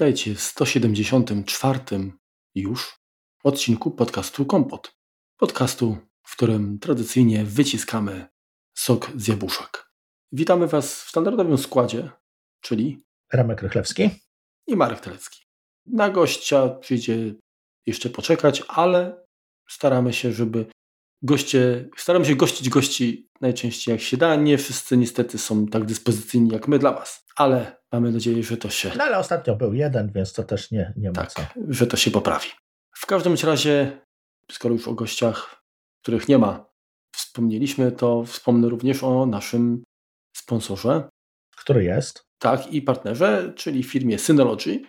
Witajcie w 174 już odcinku podcastu Kompot. Podcastu, w którym tradycyjnie wyciskamy sok z jabłuszek. Witamy Was w standardowym składzie, czyli Ramek Rychlewski i Marek Telecki. Na gościa przyjdzie jeszcze poczekać, ale staramy się, żeby goście, staramy się gościć gości najczęściej jak się da. Nie wszyscy niestety są tak dyspozycyjni jak my dla Was, ale mamy nadzieję, że to się. No ale ostatnio był jeden, więc to też nie, nie ma tak, co. że to się poprawi. W każdym razie, skoro już o gościach, których nie ma, wspomnieliśmy, to wspomnę również o naszym sponsorze. Który jest? Tak, i partnerze, czyli firmie Synology.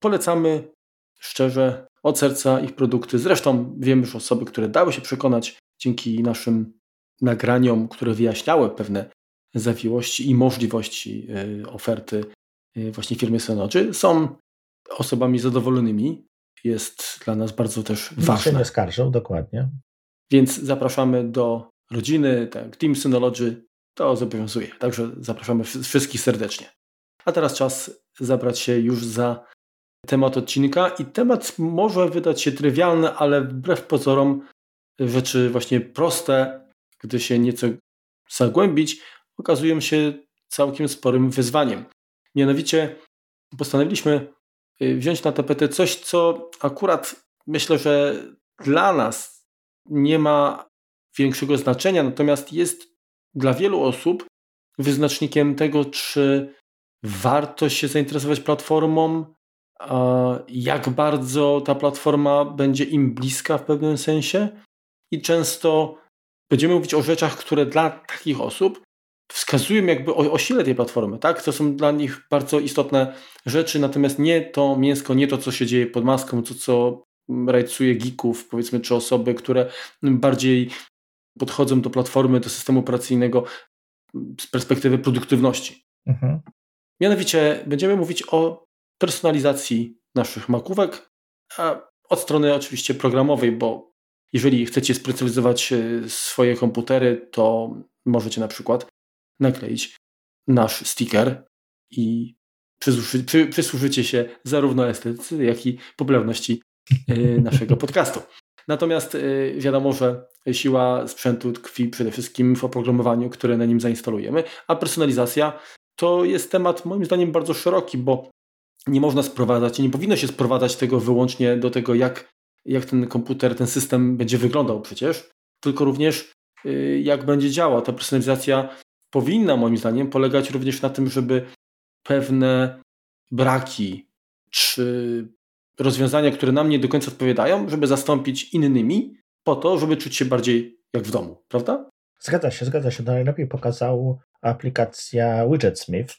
Polecamy szczerze od serca ich produkty. Zresztą wiemy już osoby, które dały się przekonać dzięki naszym nagraniom, które wyjaśniały pewne zawiłości i możliwości y, oferty y, właśnie firmy Synology, są osobami zadowolonymi. Jest dla nas bardzo też Nikt ważne. się nie skarżył, dokładnie. Więc zapraszamy do rodziny, tak, Team Synology to zobowiązuje. Także zapraszamy wszystkich serdecznie. A teraz czas zabrać się już za temat odcinka i temat może wydać się trywialny, ale wbrew pozorom rzeczy właśnie proste, gdy się nieco zagłębić, okazują się całkiem sporym wyzwaniem. Mianowicie postanowiliśmy y, wziąć na tapetę coś, co akurat myślę, że dla nas nie ma większego znaczenia, natomiast jest dla wielu osób wyznacznikiem tego, czy warto się zainteresować platformą, jak bardzo ta platforma będzie im bliska w pewnym sensie. I często będziemy mówić o rzeczach, które dla takich osób wskazują jakby o, o sile tej platformy, tak? To są dla nich bardzo istotne rzeczy, natomiast nie to mięsko, nie to, co się dzieje pod maską, to, co rajcuje geeków, powiedzmy, czy osoby, które bardziej podchodzą do platformy, do systemu operacyjnego z perspektywy produktywności. Mhm. Mianowicie będziemy mówić o personalizacji naszych makówek, a od strony oczywiście programowej, bo jeżeli chcecie specjalizować swoje komputery, to możecie na przykład nakleić nasz sticker i przysłuży, przy, przysłużycie się zarówno estetyce, jak i popularności naszego podcastu. Natomiast wiadomo, że siła sprzętu tkwi przede wszystkim w oprogramowaniu, które na nim zainstalujemy, a personalizacja to jest temat moim zdaniem bardzo szeroki, bo nie można sprowadzać, nie powinno się sprowadzać tego wyłącznie do tego, jak, jak ten komputer, ten system będzie wyglądał przecież, tylko również jak będzie działał. Ta personalizacja powinna moim zdaniem polegać również na tym, żeby pewne braki czy rozwiązania, które nam nie do końca odpowiadają, żeby zastąpić innymi po to, żeby czuć się bardziej jak w domu, prawda? Zgadza się, zgadza się. Najlepiej pokazał aplikacja WidgetSmith,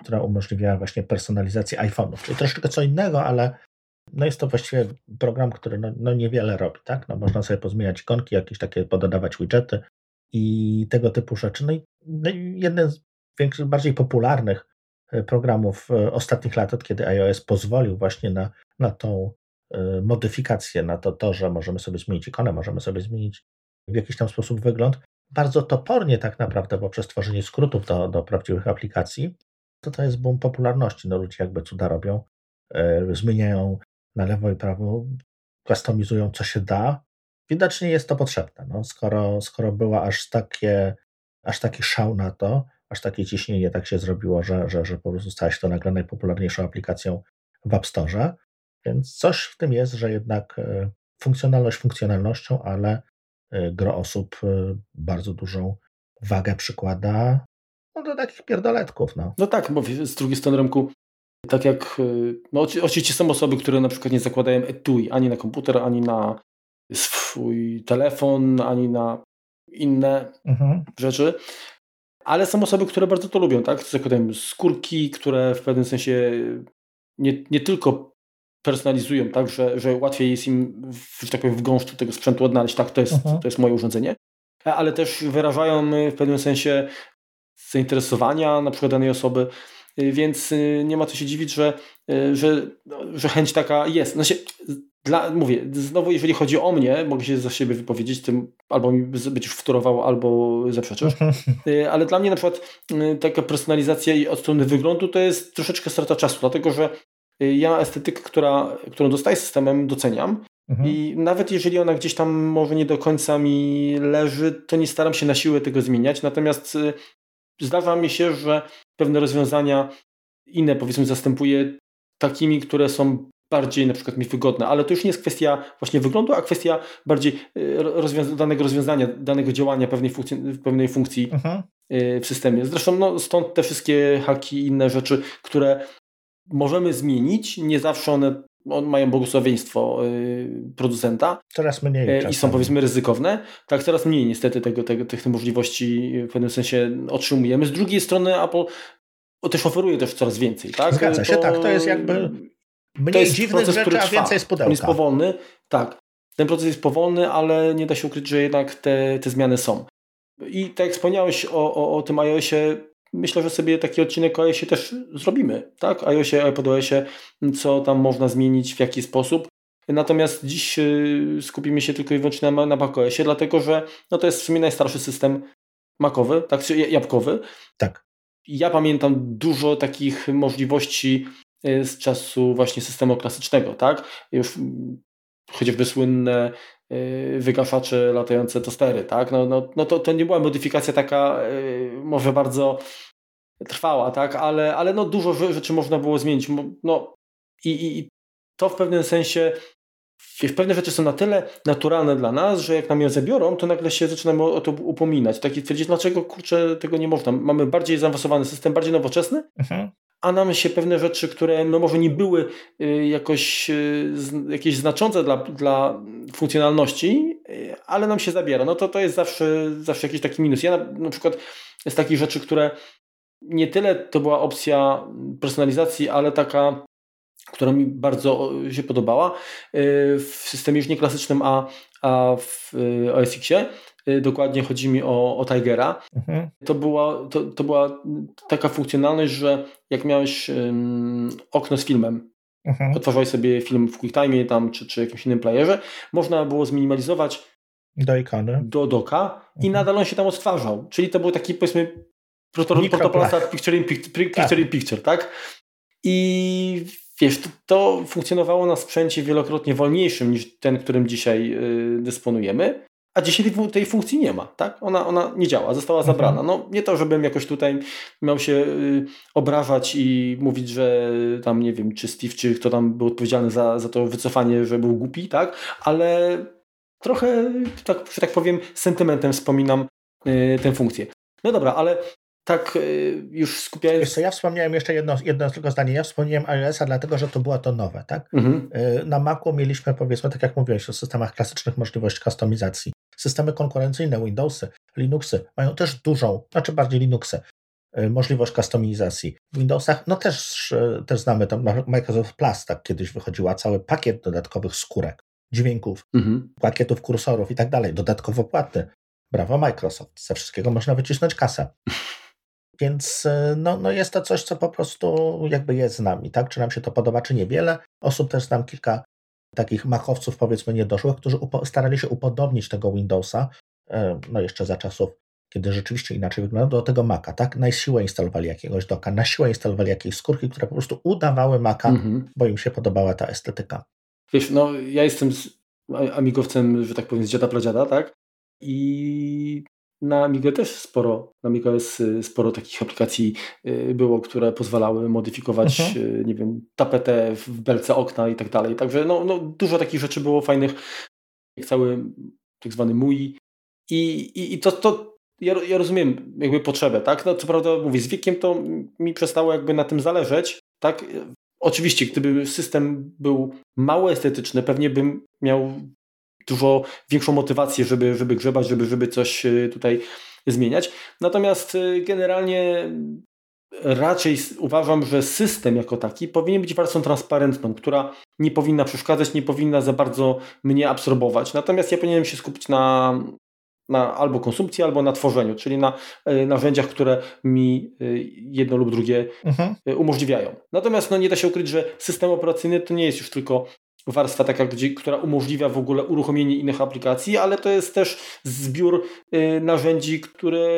która umożliwiała właśnie personalizację iPhone'ów, czyli troszeczkę co innego, ale no jest to właściwie program, który no, no niewiele robi, tak? No można sobie pozmieniać ikonki, jakieś takie pododawać widgety i tego typu rzeczy. No i no jeden z większych, bardziej popularnych e, programów e, ostatnich lat, od kiedy iOS pozwolił właśnie na, na tą e, modyfikację, na to, to, że możemy sobie zmienić ikonę, możemy sobie zmienić w jakiś tam sposób wygląd, bardzo topornie tak naprawdę poprzez tworzenie skrótów do, do prawdziwych aplikacji, to to jest boom popularności. No ludzie jakby cuda robią, zmieniają na lewo i prawo, kustomizują co się da. Widocznie jest to potrzebne. No, skoro, skoro była aż takie aż taki szał na to, aż takie ciśnienie tak się zrobiło, że, że, że po prostu stała się to nagle najpopularniejszą aplikacją w App Store. Więc coś w tym jest, że jednak e, funkcjonalność funkcjonalnością, ale e, gro osób e, bardzo dużą wagę przykłada no, do takich pierdoletków. No. no tak, bo z drugiej strony rynku, tak jak, no oczywiście są osoby, które na przykład nie zakładają etui ani na komputer, ani na swój telefon, ani na inne mhm. rzeczy. Ale są osoby, które bardzo to lubią, tak? Zakładają skórki, które w pewnym sensie nie, nie tylko personalizują, tak, że, że łatwiej jest im, w, że tak powiem, w gąszczu tego sprzętu odnaleźć, tak, to jest, mhm. to jest moje urządzenie, ale też wyrażają w pewnym sensie zainteresowania na przykład danej osoby, więc nie ma co się dziwić, że, że, że chęć taka jest. Znaczy, dla, mówię, znowu jeżeli chodzi o mnie, mogę się za siebie wypowiedzieć, tym albo mi być już wtórował, albo zaprzeczysz, y, ale dla mnie na przykład y, taka personalizacja i od strony wyglądu to jest troszeczkę strata czasu, dlatego że ja estetykę, która, którą dostaję systemem, doceniam. Mhm. I nawet jeżeli ona gdzieś tam może nie do końca mi leży, to nie staram się na siłę tego zmieniać. Natomiast zdarza mi się, że pewne rozwiązania inne powiedzmy zastępuję takimi, które są bardziej na przykład mi wygodne, ale to już nie jest kwestia właśnie wyglądu, a kwestia bardziej rozwiąza danego rozwiązania, danego działania pewnej funkcji, pewnej funkcji mhm. w systemie. Zresztą no, stąd te wszystkie haki i inne rzeczy, które możemy zmienić, nie zawsze one mają błogosławieństwo producenta. Coraz mniej. I są powiedzmy ryzykowne. Tak, coraz mniej niestety tego, tego, tych możliwości w pewnym sensie otrzymujemy. Z drugiej strony Apple też oferuje też coraz więcej. Tak? Zgadza się, to, tak. To jest jakby mniej to jest dziwnych proces, rzeczy, a więcej jest pudełka. On jest powolny, tak. Ten proces jest powolny, ale nie da się ukryć, że jednak te, te zmiany są. I tak jak wspomniałeś o, o, o tym iOSie, myślę, że sobie taki odcinek o iOSie też zrobimy. Tak? iOSie, iPadOSie, co tam można zmienić, w jaki sposób. Natomiast dziś y, skupimy się tylko i wyłącznie na, na macOSie, dlatego że no to jest w sumie najstarszy system makowy, tak, czy jabłkowy. Tak. Ja pamiętam dużo takich możliwości y, z czasu właśnie systemu klasycznego, tak? Już mm, chociażby słynne wygaszacze latające tostery, tak? No, no, no to, to nie była modyfikacja taka może bardzo trwała, tak? Ale, ale no dużo rzeczy można było zmienić. No, i, i to w pewnym sensie Wiesz, pewne rzeczy są na tyle naturalne dla nas, że jak nam je zabiorą, to nagle się zaczynamy o to upominać. Tak i twierdzić, dlaczego kurczę tego nie można. Mamy bardziej zaawansowany system, bardziej nowoczesny, mhm. A nam się pewne rzeczy, które no może nie były y, jakoś y, jakieś znaczące dla, dla funkcjonalności, y, ale nam się zabiera. No to to jest zawsze, zawsze jakiś taki minus. Ja na, na przykład z takich rzeczy, które nie tyle to była opcja personalizacji, ale taka która mi bardzo się podobała w systemie już nie klasycznym, a, a w OS Xie. Y, dokładnie chodzi mi o, o Tigera. Mhm. To, była, to, to była taka funkcjonalność, że jak miałeś um, okno z filmem, mhm. otwarzałeś sobie film w QuickTime tam, czy, czy jakimś innym playerze, można było zminimalizować do ikony. Do doka mhm. i nadal on się tam odtwarzał. Czyli to był taki powiedzmy protoplasta picture in picture, picture, tak. in picture, tak? I wiesz, to, to, funkcjonowało na sprzęcie wielokrotnie wolniejszym niż ten, którym dzisiaj y, dysponujemy. A dzisiaj tej funkcji nie ma, tak? Ona, ona nie działa, została mhm. zabrana. No nie to, żebym jakoś tutaj miał się y, obrażać i mówić, że tam nie wiem, czy Steve, czy kto tam był odpowiedzialny za, za to wycofanie, że był głupi, tak? Ale trochę, tak, że tak powiem, sentymentem wspominam y, tę funkcję. No dobra, ale tak y, już skupiając... Wiesz co, ja wspomniałem jeszcze jedno, jedno tylko zdanie. Ja wspomniałem iOS-a dlatego, że to było to nowe, tak? Mhm. Y, na Macu mieliśmy powiedzmy, tak jak mówiłeś, o systemach klasycznych możliwość kustomizacji. Systemy konkurencyjne, Windowsy, Linuxy mają też dużą, znaczy bardziej Linuxy, y, możliwość kustomizacji. W Windowsach, no też, też znamy tam Microsoft Plus, tak kiedyś wychodziła cały pakiet dodatkowych skórek, dźwięków, mhm. pakietów kursorów i tak dalej, dodatkowo płatny. Brawo Microsoft, ze wszystkiego można wycisnąć kasę. Więc e, no, no jest to coś, co po prostu jakby jest z nami, tak? Czy nam się to podoba, czy niewiele. Osób też znam kilka takich machowców, powiedzmy, niedoszłych, którzy starali się upodobnić tego Windowsa, e, no jeszcze za czasów, kiedy rzeczywiście inaczej wyglądał, do tego Maca, tak? Na siłę instalowali jakiegoś doka, na siłę instalowali jakieś skórki, które po prostu udawały Maca, mhm. bo im się podobała ta estetyka. Wiesz, no ja jestem amigowcem, że tak powiem, z dziada pradziada, tak? I na Amigę też sporo, na macOS y, sporo takich aplikacji y, było, które pozwalały modyfikować, mhm. Y, nie wiem, tapetę w belce okna i tak dalej. Także no, no, dużo takich rzeczy było fajnych, jak cały tak zwany MUI. I, i, i to, to ja, ja rozumiem jakby potrzebę, tak? No co prawda mówię, z wiekiem to mi przestało jakby na tym zależeć, tak? Oczywiście, gdyby system był mało estetyczny, pewnie bym miał dużo większą motywację, żeby, żeby grzebać, żeby, żeby coś e, tutaj zmieniać. Natomiast e, generalnie raczej uważam, że system jako taki powinien być warstwą transparentną, która nie powinna przeszkadzać, nie powinna za bardzo mnie absorbować. Natomiast ja powinienem się skupić na, na albo konsumpcji, albo na tworzeniu, czyli na e, narzędziach, które mi jedno lub drugie mhm. umożliwiają. Natomiast no, nie da się ukryć, że system operacyjny to nie jest już tylko warstwa taka, gdzie, która umożliwia w ogóle uruchomienie innych aplikacji, ale to jest też zbiór y, narzędzi, które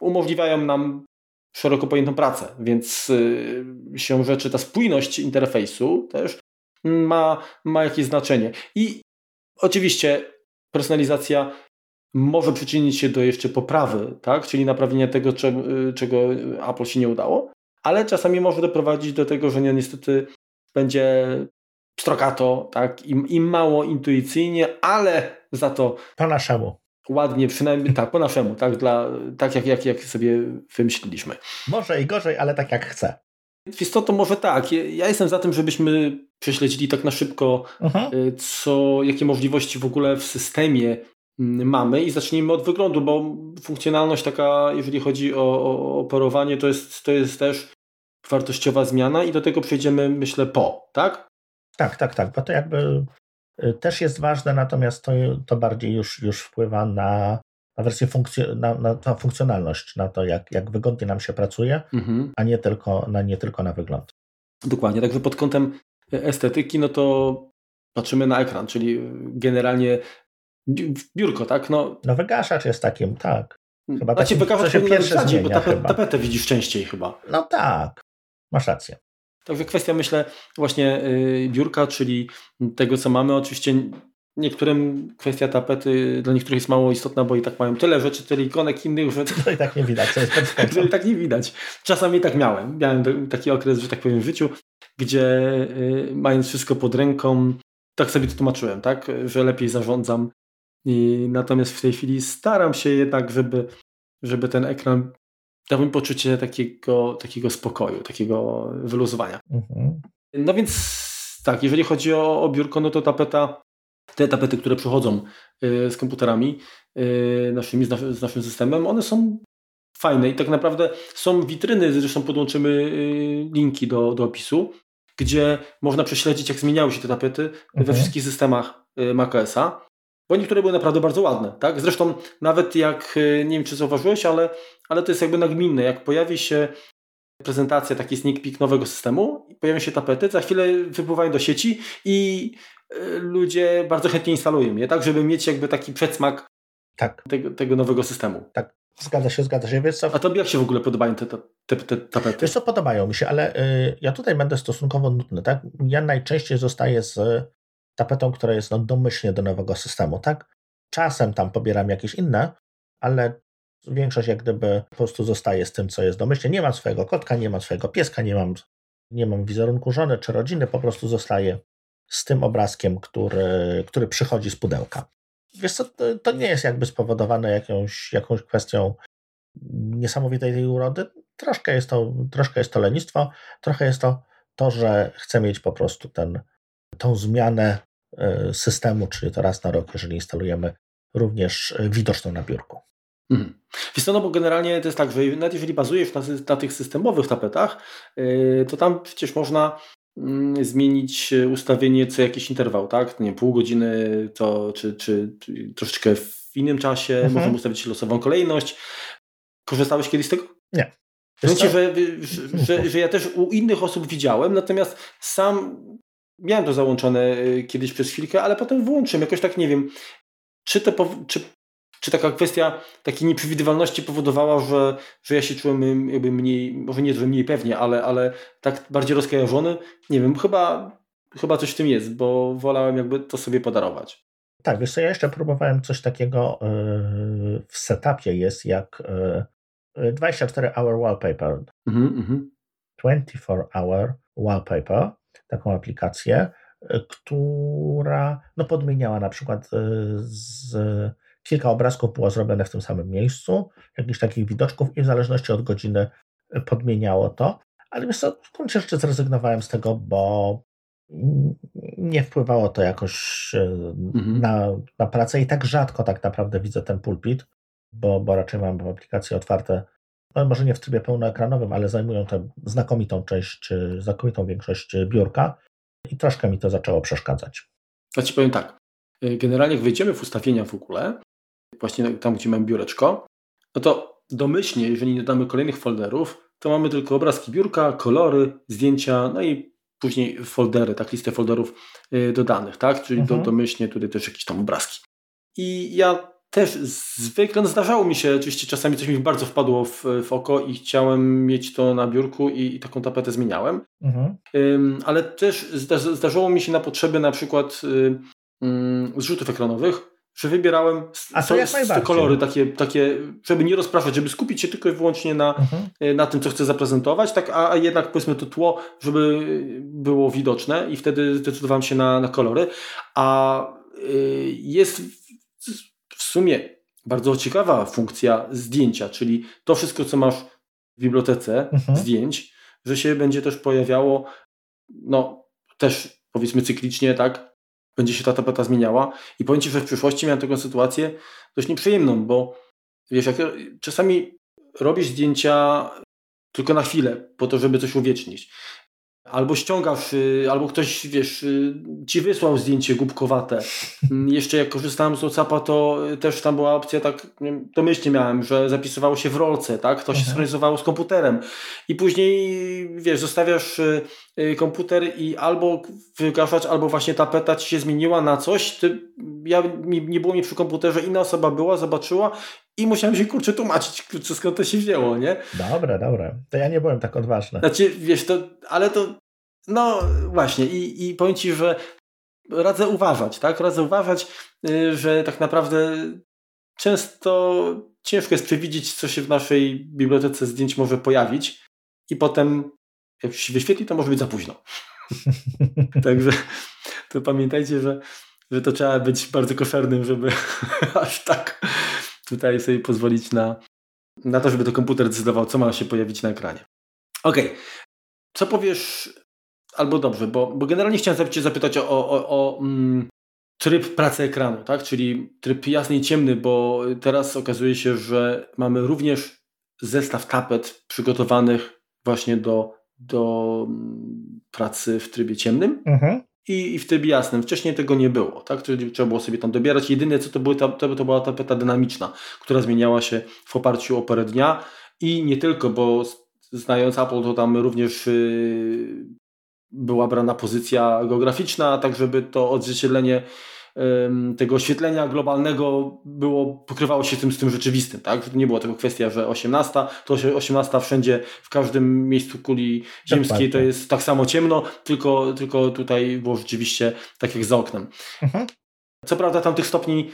umożliwiają nam szeroko pojętą pracę, więc yy, się rzeczy, ta spójność interfejsu też ma, ma jakieś znaczenie. I oczywiście personalizacja może przyczynić się do jeszcze poprawy, tak? czyli naprawienia tego, czego Apple się nie udało, ale czasami może doprowadzić do tego, że niestety będzie strokato, tak? I, i mało intuicyjnie, ale za to po naszemu. Ładnie, przynajmniej tak, po naszemu, tak, dla, tak jak, jak, jak sobie wymyśliliśmy. Może i gorzej, ale tak jak chcę. Wiesz co, to może tak. Ja jestem za tym, żebyśmy prześledzili tak na szybko, uh-huh. co, jakie możliwości w ogóle w systemie mm, mamy i zacznijmy od wyglądu, bo funkcjonalność taka, jeżeli chodzi o, o operowanie, to jest, to jest też wartościowa zmiana i do tego przejdziemy, myślę, po, tak? Tak, tak, tak, bo to jakby y, też jest ważne, natomiast to, to bardziej już, już wpływa na, na wersję funkcjo- na, na, na funkcjonalność, na to, jak, jak wygodnie nam się pracuje, mhm. a nie tylko, na, nie tylko na wygląd. Dokładnie, także pod kątem estetyki, no to patrzymy na ekran, czyli generalnie biurko, tak? No, no wygaszacz jest takim, tak. Chyba znaczy, takim, wygaszacz się pierwszy rzadziej, bo tapet, tapetę widzisz częściej chyba. No tak, masz rację. Także kwestia, myślę, właśnie y, biurka, czyli tego, co mamy. Oczywiście niektórym kwestia tapety dla niektórych jest mało istotna, bo i tak mają tyle rzeczy, tyle ikonek innych, że to i tak nie widać. Że i tak nie widać. Czasami tak miałem. Miałem taki okres, że tak powiem, w życiu, gdzie y, mając wszystko pod ręką, tak sobie to tłumaczyłem, tak, że lepiej zarządzam. I natomiast w tej chwili staram się jednak, żeby, żeby ten ekran dał mi poczucie takiego, takiego spokoju, takiego wyluzowania. Mhm. No więc tak, jeżeli chodzi o, o biurko, no to tapeta, te tapety, które przychodzą y, z komputerami y, naszymi, z, z, naszym systemem, one są fajne i tak naprawdę są witryny, zresztą podłączymy y, linki do, do opisu, gdzie można prześledzić, jak zmieniały się te tapety mhm. we wszystkich systemach macOSa. Bo niektóre były naprawdę bardzo ładne, tak? Zresztą nawet jak, e, nie wiem czy zauważyłeś, ale, ale to jest jakby nagminne. Jak pojawi się prezentacja, taki sneak peek nowego systemu, pojawią się tapety, za chwilę wypływają do sieci i e, ludzie bardzo chętnie instalują je, tak? Żeby mieć jakby taki przedsmak tak. tego, tego nowego systemu. Tak. Zgadza się, zgadza się. Wiesz co? A tobie jak się w ogóle podobają te, te, te tapety? Wiesz co, podobają mi się, ale y, ja tutaj będę stosunkowo nudny, tak? Ja najczęściej zostaję z tapetą, która jest no, domyślnie do nowego systemu, tak? Czasem tam pobieram jakieś inne, ale większość jak gdyby po prostu zostaje z tym, co jest domyślnie. Nie mam swojego kotka, nie mam swojego pieska, nie mam, nie mam wizerunku żony czy rodziny, po prostu zostaje z tym obrazkiem, który, który przychodzi z pudełka. Wiesz co, to nie jest jakby spowodowane jakąś, jakąś kwestią niesamowitej tej urody. Troszkę jest, to, troszkę jest to lenistwo, trochę jest to to, że chcę mieć po prostu ten, tą zmianę systemu, czyli to raz na rok, jeżeli instalujemy również e, widoczną na biurku. Mhm. Wiesz no bo generalnie to jest tak, że nawet jeżeli bazujesz na, na tych systemowych tapetach, e, to tam przecież można mm, zmienić ustawienie co jakiś interwał, tak? Nie wiem, pół godziny to, czy, czy, czy troszeczkę w innym czasie, mhm. możemy ustawić losową kolejność. Korzystałeś kiedyś z tego? Nie. Znaczy, że, że, że, że ja też u innych osób widziałem, natomiast sam miałem to załączone y, kiedyś przez chwilkę, ale potem włączyłem. Jakoś tak nie wiem, czy, to, czy, czy taka kwestia takiej nieprzewidywalności powodowała, że, że ja się czułem jakby mniej, może nie, że mniej pewnie, ale, ale tak bardziej rozkojarzony. Nie wiem, chyba, chyba coś w tym jest, bo wolałem jakby to sobie podarować. Tak, wiesz co, ja jeszcze próbowałem coś takiego yy, w setupie jest jak yy, 24 hour wallpaper. Mhm, mhm. 24 hour wallpaper taką aplikację, e, która no, podmieniała na przykład e, z, kilka obrazków było zrobione w tym samym miejscu, jakichś takich widoczków i w zależności od godziny podmieniało to. Ale wiesz co, w gruncie rzeczy zrezygnowałem z tego, bo nie wpływało to jakoś e, mhm. na, na pracę i tak rzadko tak naprawdę widzę ten pulpit, bo, bo raczej mam aplikacje otwarte może nie w trybie pełnoekranowym, ale zajmują tę znakomitą część, znakomitą większość biurka i troszkę mi to zaczęło przeszkadzać. Ja Ci powiem tak, y, generalnie jak wejdziemy w ustawienia w ogóle, właśnie tam, gdzie mam biureczko, no to domyślnie, jeżeli nie dodamy kolejnych folderów, to mamy tylko obrazki biurka, kolory, zdjęcia, no i później foldery, tak, listę folderów y, dodanych, tak, czyli mhm. do, domyślnie tutaj też jakieś tam obrazki. I ja też zwykle, no zdarzało mi się, oczywiście czasami coś mi bardzo wpadło w, w oko i chciałem mieć to na biurku i, i taką tapetę zmieniałem. Mhm. Ale też zdarzało mi się na potrzeby na przykład um, zrzutów ekranowych, że wybierałem A to so, te kolory takie, takie, żeby nie rozpraszać, żeby skupić się tylko i wyłącznie na, mhm. E, na tym, co chcę zaprezentować, tak, a, a jednak powiedzmy to tło, żeby było widoczne i wtedy zdecydowałem się na, na kolory. A y, jest sumie bardzo ciekawa funkcja zdjęcia, czyli to wszystko, co masz w bibliotece mhm. zdjęć, że się będzie też pojawiało, no też powiedzmy cyklicznie, tak, będzie się ta tapeta zmieniała i powiem Ci, że w przyszłości miałem taką sytuację dość nieprzyjemną, bo wiesz, jak czasami robisz zdjęcia tylko na chwilę, po to, żeby coś uwiecznić albo ściągasz, y, albo ktoś, wiesz, y, ci wysłał zdjęcie głupkowate. Mm, jeszcze jak korzystałem z WhatsAppa, to też tam była opcja, tak domyślnie miałem, że zapisywało się w rolce, tak? To się mhm. synchronizowało z komputerem. I później, wiesz, zostawiasz y, komputer i albo wygaszacz, albo właśnie tapeta ci się zmieniła na coś. Ty, ja, nie było mi przy komputerze, inna osoba była, zobaczyła i musiałem się kurczę tłumaczyć, kurczę, skąd to się wzięło, nie? Dobra, dobra. To ja nie byłem tak odważny. Znaczy, wiesz, to, ale to, no właśnie i, i powiem Ci, że radzę uważać, tak? Radzę uważać, y, że tak naprawdę często ciężko jest przewidzieć, co się w naszej bibliotece zdjęć może pojawić i potem jak się wyświetli, to może być za późno. Także to pamiętajcie, że, że to trzeba być bardzo koszernym, żeby aż tak tutaj sobie pozwolić na, na to, żeby to komputer decydował, co ma się pojawić na ekranie. Okej. Okay. Co powiesz, albo dobrze, bo, bo generalnie chciałem Cię zapytać o, o, o mm, tryb pracy ekranu, tak? czyli tryb jasny i ciemny, bo teraz okazuje się, że mamy również zestaw tapet przygotowanych właśnie do, do mm, pracy w trybie ciemnym. Mhm i, i w trybie jasnym. Wcześniej tego nie było, tak? Trzeba było sobie tam dobierać. Jedyne co to, były ta, to, to była tapeta dynamiczna, która zmieniała się w oparciu o porę dnia i nie tylko, bo znając Apple to tam również yy, była brana pozycja geograficzna, tak żeby to odzwierciedlenie tego oświetlenia globalnego było, pokrywało się tym z tym rzeczywistym, tak? nie była tylko kwestia, że 18, to 18 wszędzie, w każdym miejscu kuli ziemskiej to jest tak samo ciemno, tylko, tylko tutaj było rzeczywiście tak jak za oknem. Mhm. Co prawda tam tych stopni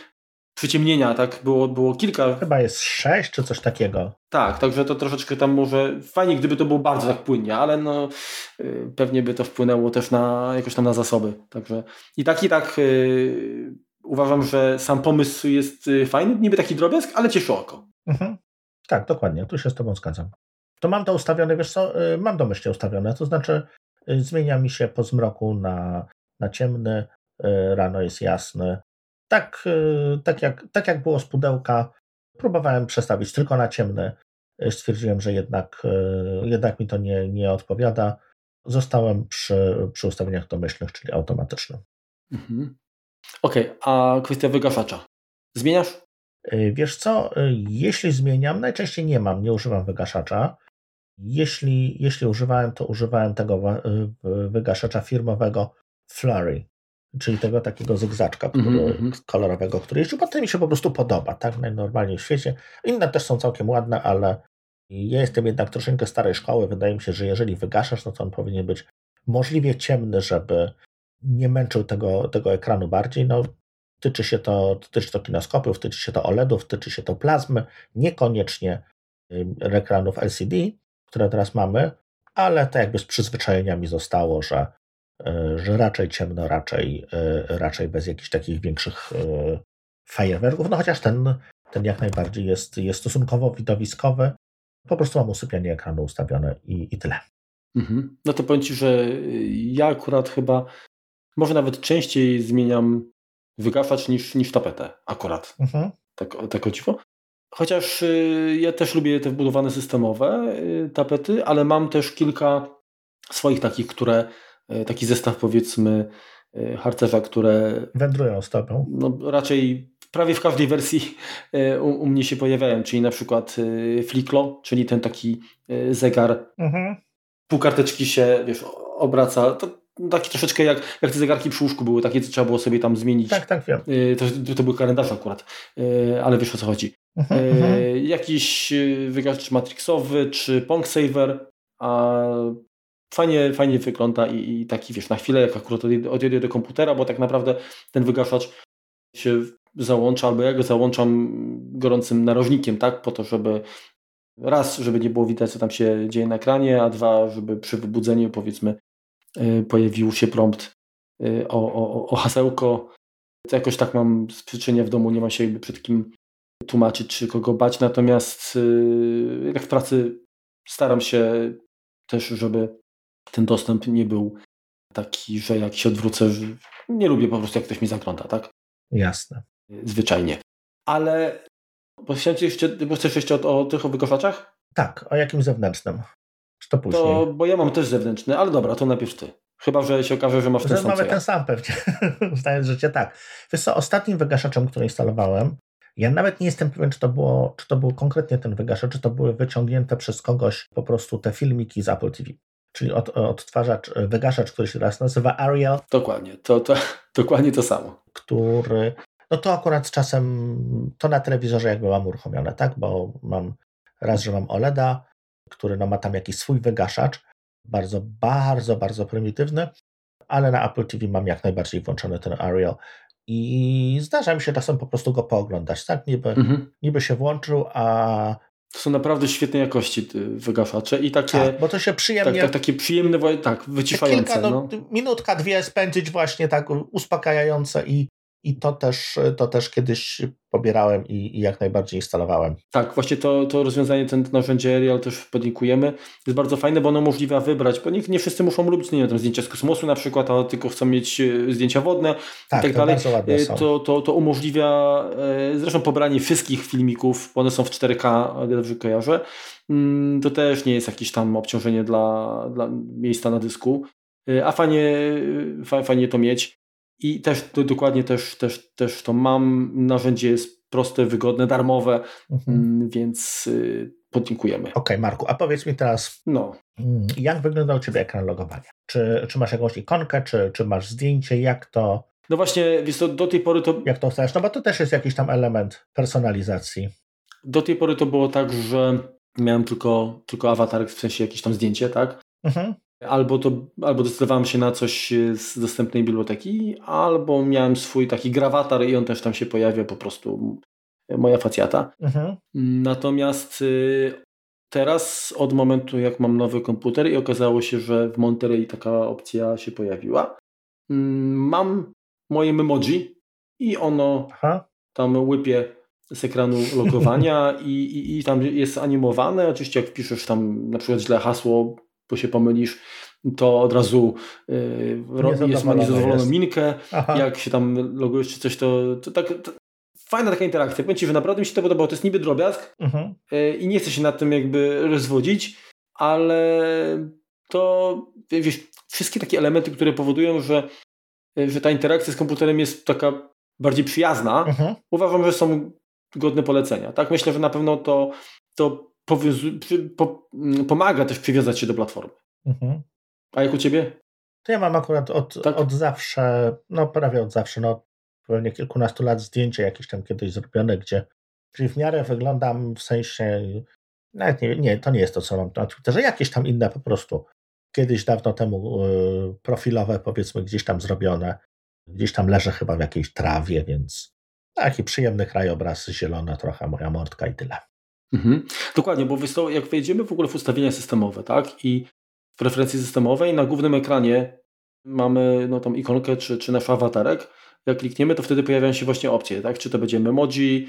przyciemnienia, tak? Było, było kilka. Chyba jest sześć czy coś takiego. Tak, także to troszeczkę tam może fajnie, gdyby to było bardzo tak płynnie, ale no yy, pewnie by to wpłynęło też na jakoś tam na zasoby. Także i tak i tak yy, uważam, że sam pomysł jest yy, fajny, niby taki drobiazg, ale cieszy oko. Mhm. Tak, dokładnie, tu się z Tobą zgadzam. To mam to ustawione, wiesz co, y, mam domyślnie ustawione, to znaczy y, zmienia mi się po zmroku na, na ciemny, y, rano jest jasny, tak, y, tak, jak, tak jak było z pudełka, próbowałem przestawić tylko na ciemny. Y, stwierdziłem, że jednak, y, jednak mi to nie, nie odpowiada. Zostałem przy, przy ustawieniach domyślnych, czyli automatycznym. Mhm. Okej, okay, a kwestia wygaszacza. Zmieniasz? Wiesz co, jeśli zmieniam, najczęściej nie mam, nie używam wygaszacza. Jeśli, jeśli używałem, to używałem tego wygaszacza firmowego Flurry czyli tego takiego zygzaczka który, mm -hmm. kolorowego, który jeździł, bo to mi się po prostu podoba, tak, najnormalniej w świecie. Inne też są całkiem ładne, ale ja jestem jednak troszeczkę starej szkoły, wydaje mi się, że jeżeli wygaszasz, no to on powinien być możliwie ciemny, żeby nie męczył tego, tego ekranu bardziej, no tyczy się to, tyczy to kinoskopów, tyczy się to OLEDów, tyczy się to plazmy, niekoniecznie ekranów LCD, które teraz mamy, ale to jakby z przyzwyczajeniami zostało, że że raczej ciemno, raczej, e, raczej bez jakichś takich większych e, fajerwerków, no chociaż ten, ten jak najbardziej jest, jest stosunkowo widowiskowy. Po prostu mam usypianie ekranu ustawione i, i tyle. Mhm. No to powiem Ci, że ja akurat chyba może nawet częściej zmieniam wygaszacz niż, niż tapetę akurat. Mhm. Tak, tak o dziwo. Chociaż y, ja też lubię te wbudowane systemowe y, tapety, ale mam też kilka swoich takich, które E, taki zestaw powiedzmy e, harcerza, które wędrują stopą. No, raczej prawie w każdej wersji e, u, u, mnie się pojawiają, czyli na przykład Fliklo, czyli ten taki zegar. Mhm. Pół karteczki się wiesz, obraca. To taki troszeczkę jak, jak te zegarki przy łóżku były, takie co trzeba było sobie tam zmienić. Tak, tak, wiem. To, to był kalendarz akurat, ale wiesz o co chodzi. Mhm, mhm. jakiś wygaszacz matrixowy czy Pong Saver, a fajnie, fajnie wygląda i, i, taki, wiesz, na chwilę, jak akurat odjedę do komputera, bo tak naprawdę ten wygaszacz się załącza, albo ja go załączam gorącym narożnikiem, tak, po to, żeby raz, żeby nie było widać, co tam się dzieje na ekranie, a dwa, żeby przy wybudzeniu, powiedzmy, y, pojawił się prompt y, o, o, o hasełko. To jakoś tak mam z przyczynie w domu, nie ma się jakby przed kim tłumaczyć, czy kogo bać, natomiast y, jak w pracy staram się też, żeby ten dostęp nie był taki, że jak się odwrócę, nie lubię po prostu, jak ktoś mi zagląda, tak? Jasne. Zwyczajnie. Ale bo chciałem jeszcze, bo chcesz jeszcze o, o tych wygoszaczach? Tak, o jakim zewnętrznym? Czy to później? To, bo ja mam też zewnętrzny, ale dobra, to najpierw ty. Chyba, że się okaże, że masz ten sam. Mamy ten sam pewnie, zdając życie tak. Wiesz co, ostatnim wygaszaczem, który instalowałem, ja nawet nie jestem pewien, czy to, było, czy to był konkretnie ten wygaszacz, czy to były wyciągnięte przez kogoś po prostu te filmiki z Apple TV czyli od, odtwarzacz, wygaszacz, który się teraz nazywa Ariel. Dokładnie, to, to, dokładnie to samo. Który, no to akurat czasem, to na telewizorze jakby mam uruchomione, tak, bo mam, raz, że mam OLEDa, który no ma tam jakiś swój wygaszacz, bardzo, bardzo, bardzo prymitywny, ale na Apple TV mam jak najbardziej włączony ten Ariel i zdarza mi się czasem po prostu go pooglądać, tak, niby, mhm. niby się włączył, a to są naprawdę świetnej jakości wygaszacze i takie. Tak, bo to się przyjemnie. Tak, tak, takie przyjemne, tak, wyciszające. Kilka, no, no. Minutka, dwie spędzić właśnie tak uspokajające i i to też, to też kiedyś pobierałem i, i, jak najbardziej instalowałem. Tak, właśnie to, to rozwiązanie, ten narzędzie Arial też podziękujemy. Jest bardzo fajne, bo ono umożliwia wybrać, bo nie, nie wszyscy muszą lubić nie wiem, tam zdjęcia z kosmosu na przykład, a tylko chcą mieć e, zdjęcia wodne tak, i tak dalej. E, to, to, to umożliwia e, zresztą pobranie wszystkich filmików, bo one są w 4K, dobrze kojarzę. To też nie jest jakieś tam obciążenie dla, dla miejsca na dysku, a fajnie, fajnie to mieć. I też to, dokładnie też, też, też to mam. Narzędzie jest proste, wygodne, darmowe, mhm. Mm, więc y, podziękujemy. Okej, okay, Marku, a powiedz mi teraz, no. Mm, jak wygląda u Ciebie ekran logowania? Czy, czy masz jakąś ikonkę, czy, czy masz zdjęcie? Jak to. No właśnie, wiesz to do tej pory to. Jak to chcesz? No bo to też jest jakiś tam element personalizacji. Do tej pory to było tak, że miałem tylko, tylko awatar, w sensie jakieś tam zdjęcie, tak? Mhm. Albo, to, albo decydowałem się na coś z dostępnej biblioteki, albo miałem swój taki grawatar i on też tam się pojawia po prostu moja facjata. Mhm. Natomiast y, teraz od momentu jak mam nowy komputer i okazało się, że w Monterey taka opcja się pojawiła, mm, mam moje memoji i ono Aha. tam łypie z ekranu logowania i, i, i tam jest animowane. Oczywiście jak wpiszesz tam na przykład źle hasło, bo się pomylisz, to od razu yy, jest, ma niezadowoloną minkę. Aha. Jak się tam logujesz czy coś, to, to tak to, fajna taka interakcja. Powiem Ci, że naprawdę mi się to podobało. To jest niby drobiazg mhm. yy, i nie chcę się nad tym jakby rozwodzić, ale to wiesz, wszystkie takie elementy, które powodują, że, yy, że ta interakcja z komputerem jest taka bardziej przyjazna, mhm. uważam, że są godne polecenia. Tak myślę, że na pewno to, to po, mm, pomaga też przywiązać się do platformy. Mhm. A jak u Ciebie? To ja mam akurat od, tak? od zawsze, no prawie od zawsze, no pewnie kilkunastu lat zdjęcie jakieś tam kiedyś zrobione, gdzie czyli w miarę wyglądam w sensie, nawet nie, nie to nie jest to, co mam na Twitterze, jakieś tam inne po prostu. Kiedyś dawno temu y, profilowe powiedzmy gdzieś tam zrobione, gdzieś tam leżę chyba w jakiejś trawie, więc taki przyjemny krajobraz, zielona trochę moja mordka i tyle. Mhm. Dokładnie, bo jak wejdziemy w ogóle w ustawienia systemowe, tak, i w preferencji systemowej na głównym ekranie mamy no, tą ikonkę czy, czy nasz awatarek. Jak klikniemy, to wtedy pojawiają się właśnie opcje, tak? Czy to będzie emoji,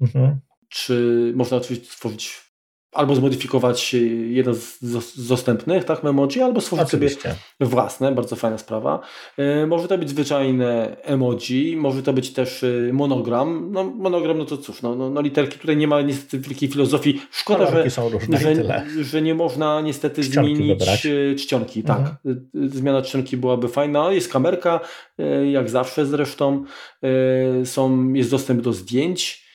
mhm. czy można oczywiście stworzyć albo zmodyfikować jeden z, z dostępnych, tak, memoji, albo stworzyć Oczywiście. sobie własne, bardzo fajna sprawa. E, może to być zwyczajne emoji, może to być też e, monogram. No, monogram, no to cóż, no, no, no literki tutaj nie ma niestety wielkiej filozofii. Szkoda, że, że, że, nie można niestety czcionki zmienić wybrać. E, czcionki. Tak, mhm. zmiana czcionki byłaby fajna. Jest kamerka, jak zawsze zresztą. Są, jest dostęp do zdjęć.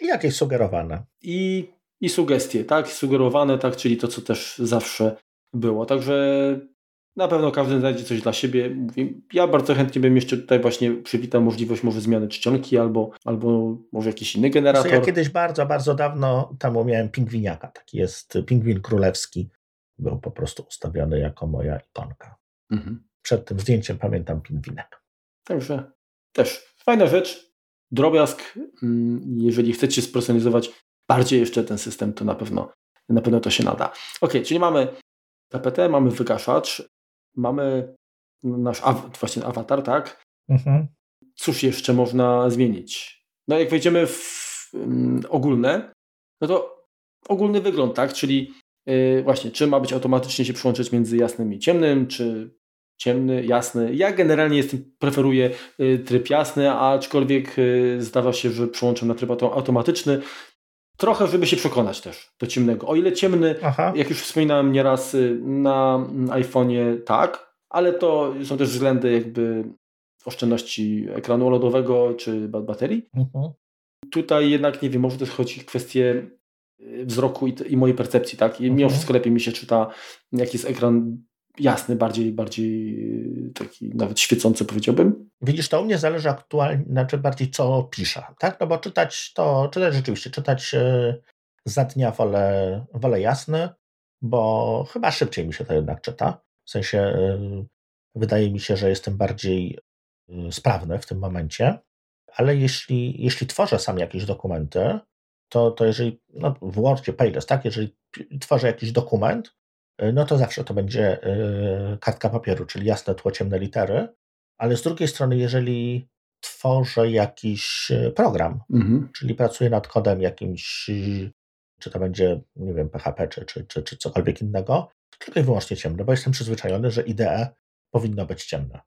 I jakieś sugerowane. I i sugestie, tak? Sugerowane, tak? Czyli to, co też zawsze było. Także Na pewno każdy znajdzie coś dla siebie. Mówię, ja bardzo chętnie bym jeszcze tutaj właśnie przywitał możliwość może zmiany czcionki albo, albo może jakiś inny generator. Ja kiedyś bardzo, bardzo dawno temu miałem pingwiniaka. Taki jest pingwin królewski. Był po prostu ustawiony jako moja ikonka. Mhm. Przed tym zdjęciem pamiętam pingwinek. Także też fajna rzecz. Drobiazg. Mm, jeżeli chcecie spersonalizować bardziej jeszcze ten system, to na pewno, na pewno to się nada. Ok, czyli mamy TPT, mamy wygaszacz, mamy nasz aw właśnie awatar, tak? Mhm. Cóż jeszcze można zmienić? No jak wejdziemy w um, ogólne, no to ogólny wygląd, tak? Czyli yy, właśnie, czy ma być automatycznie się przyłączyć między jasnym i ciemnym, czy ciemny, jasny. Ja generalnie jestem, preferuję yy, tryb jasny, aczkolwiek yy, zdawa się, że przyłączam na tryb automatyczny. Trochę, żeby się przekonać też do ciemnego. O ile ciemny, Aha. jak już wspominałem nieraz y, na iPhone'ie, tak, ale to są też względy jakby oszczędności ekranu OLEDowego czy baterii. Mhm. Tutaj jednak, nie wiem, może to chodzi o kwestię y, wzroku i, i mojej percepcji, tak? I mhm. mimo wszystko lepiej mi się czyta, jak jest ekran jasny, bardziej, bardziej y, taki nawet świecący powiedziałbym. Widzisz, to u mnie zależy aktualnie, znaczy bardziej co piszę, tak? No bo czytać to, czytać rzeczywiście, czytać yy, za dnia wolę, wolę jasny, bo chyba szybciej mi się to jednak czyta. W sensie yy, wydaje mi się, że jestem bardziej yy, sprawny w tym momencie, ale jeśli, jeśli tworzę sam jakieś dokumenty, to, to jeżeli, no w Wordzie, Pages, tak, jeżeli tworzę jakiś dokument, E, no to zawsze to będzie e, kartka papieru, czyli jasne tło, ciemne litery. Ale z drugiej strony, jeżeli tworzę jakiś e, program, mhm. czyli pracuję nad kodem jakimś, czy to będzie, nie wiem, PHP, czy, czy, czy, czy cokolwiek innego, tylko i wyłącznie ciemne, bo jestem przyzwyczajony, że IDE powinno być ciemne.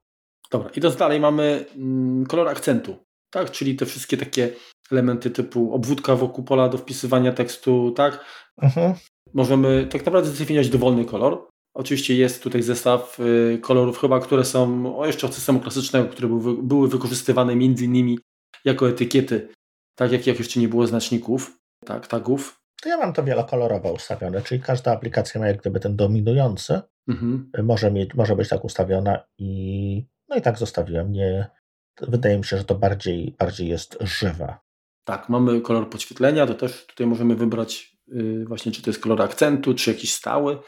Dobra, idąc dalej, mamy mm, kolor akcentu, tak? Czyli te wszystkie takie elementy typu obwódka wokół pola do wpisywania tekstu, tak? Mhm możemy tak naprawdę zdefiniować dowolny kolor. Oczywiście jest tutaj zestaw y, kolorów chyba, które są jeszcze od systemu klasycznego, które były, były wykorzystywane między innymi jako etykiety, tak jak, jak jeszcze nie było znaczników, tak, tagów. To ja mam to wielokolorowo ustawione, czyli każda aplikacja ma jak gdyby ten dominujący, mhm. może, mieć, może być tak ustawiona i no i tak zostawiłem. Nie, wydaje mi się, że to bardziej, bardziej jest żywe. Tak, mamy kolor podświetlenia, to też tutaj możemy wybrać Y, właśnie czy to jest kolor akcentu, czy jakiś stały.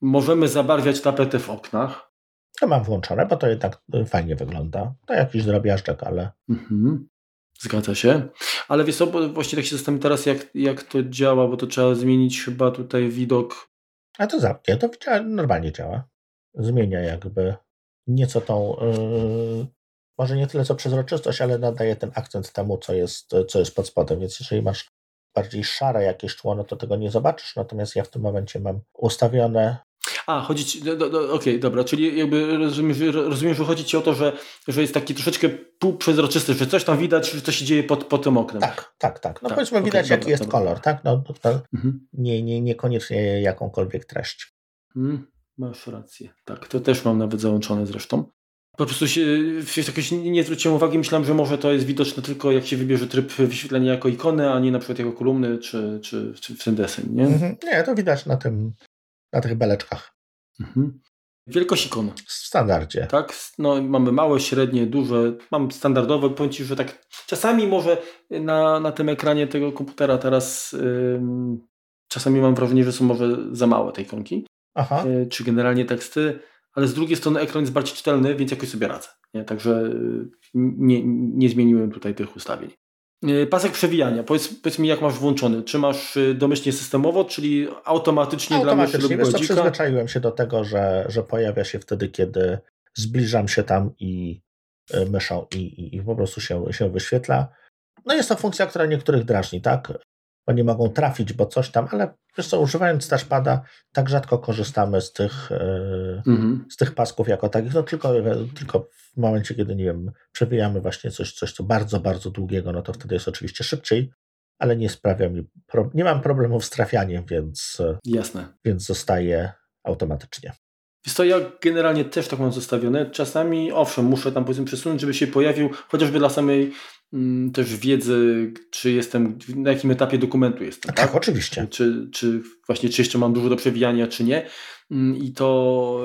Możemy zabarwiać tapetę w oknach. To mam włączone, bo to jednak y, fajnie wygląda. To jakiś drobiażdżek, ale... Mhm. Zgadza się. Ale wiesz co, bo właśnie tak się zastanawiam teraz, jak, jak to działa, bo to trzeba zmienić chyba tutaj widok. A to zamknie, to normalnie działa. Zmienia jakby nieco tą, yy, może nie tyle co przezroczystość, ale nadaje ten akcent temu, co jest, co jest pod spodem. Więc jeżeli masz bardziej szare jakieś tło, no to tego nie zobaczysz, natomiast ja w tym momencie mam ustawione a, chodzi ci, do, do, okej, okay, dobra, czyli jakby rozumiem, rozumiem, że chodzi ci o to, że, że jest taki troszeczkę półprzezroczysty, że coś tam widać, że coś się dzieje pod, pod tym oknem. Tak, tak, tak. No tak, powiedzmy okay, widać dobra, jaki jest dobra. kolor, tak? No, mhm. nie, nie, niekoniecznie jakąkolwiek treść. Hmm, masz rację. Tak, to też mam nawet załączone zresztą. Po prostu się, jakoś nie zwróciłem uwagi, myślałem, że może to jest widoczne tylko jak się wybierze tryb wyświetlenia jako ikony, a nie na przykład jako kolumny czy, czy, czy w ten deseń, nie? Mhm. Nie, to widać na tym, na tych beleczkach. Mhm. Wielkość ikon. W standardzie. Tak, no mamy małe, średnie, duże, mam standardowe, powiem Ci, że tak czasami może na, na tym ekranie tego komputera teraz czasami mam wrażenie, że są może za małe te ikonki. Aha. Y, czy generalnie teksty ale z drugiej strony ekran jest bardziej czytelny, więc jakoś sobie radzę. Nie? Także y, nie, nie zmieniłem tutaj tych ustawień. Y, pasek przewijania. Powiedz, powiedz mi, jak masz włączony. Czy masz y, domyślnie systemowo, czyli automatycznie, automatycznie dla myszy przyzwyczaiłem się do tego, że, że pojawia się wtedy, kiedy zbliżam się tam i myszą i, i, i po prostu się, się wyświetla. No jest to funkcja, która niektórych drażni, tak? Bo nie mogą trafić, bo coś tam, ale wiesz co, używając touchpada tak rzadko korzystamy z tych, mm z tych pasków jako takich, no tylko, tylko w momencie, kiedy, nie wiem, przewijamy właśnie coś, coś co bardzo, bardzo długiego, no to wtedy jest oczywiście szybciej, ale nie sprawia mi, nie mam problemów z trafianiem, więc, Jasne. więc zostaje automatycznie. Wiesz to ja generalnie też tak mam zostawione. Czasami, owszem, muszę tam powiedzmy przesunąć, żeby się pojawił, chociażby dla samej też wiedzy, czy jestem, na jakim etapie dokumentu jestem. Tak, tak? oczywiście. Czy, czy właśnie, czy jeszcze mam dużo do przewijania, czy nie. Mm, I to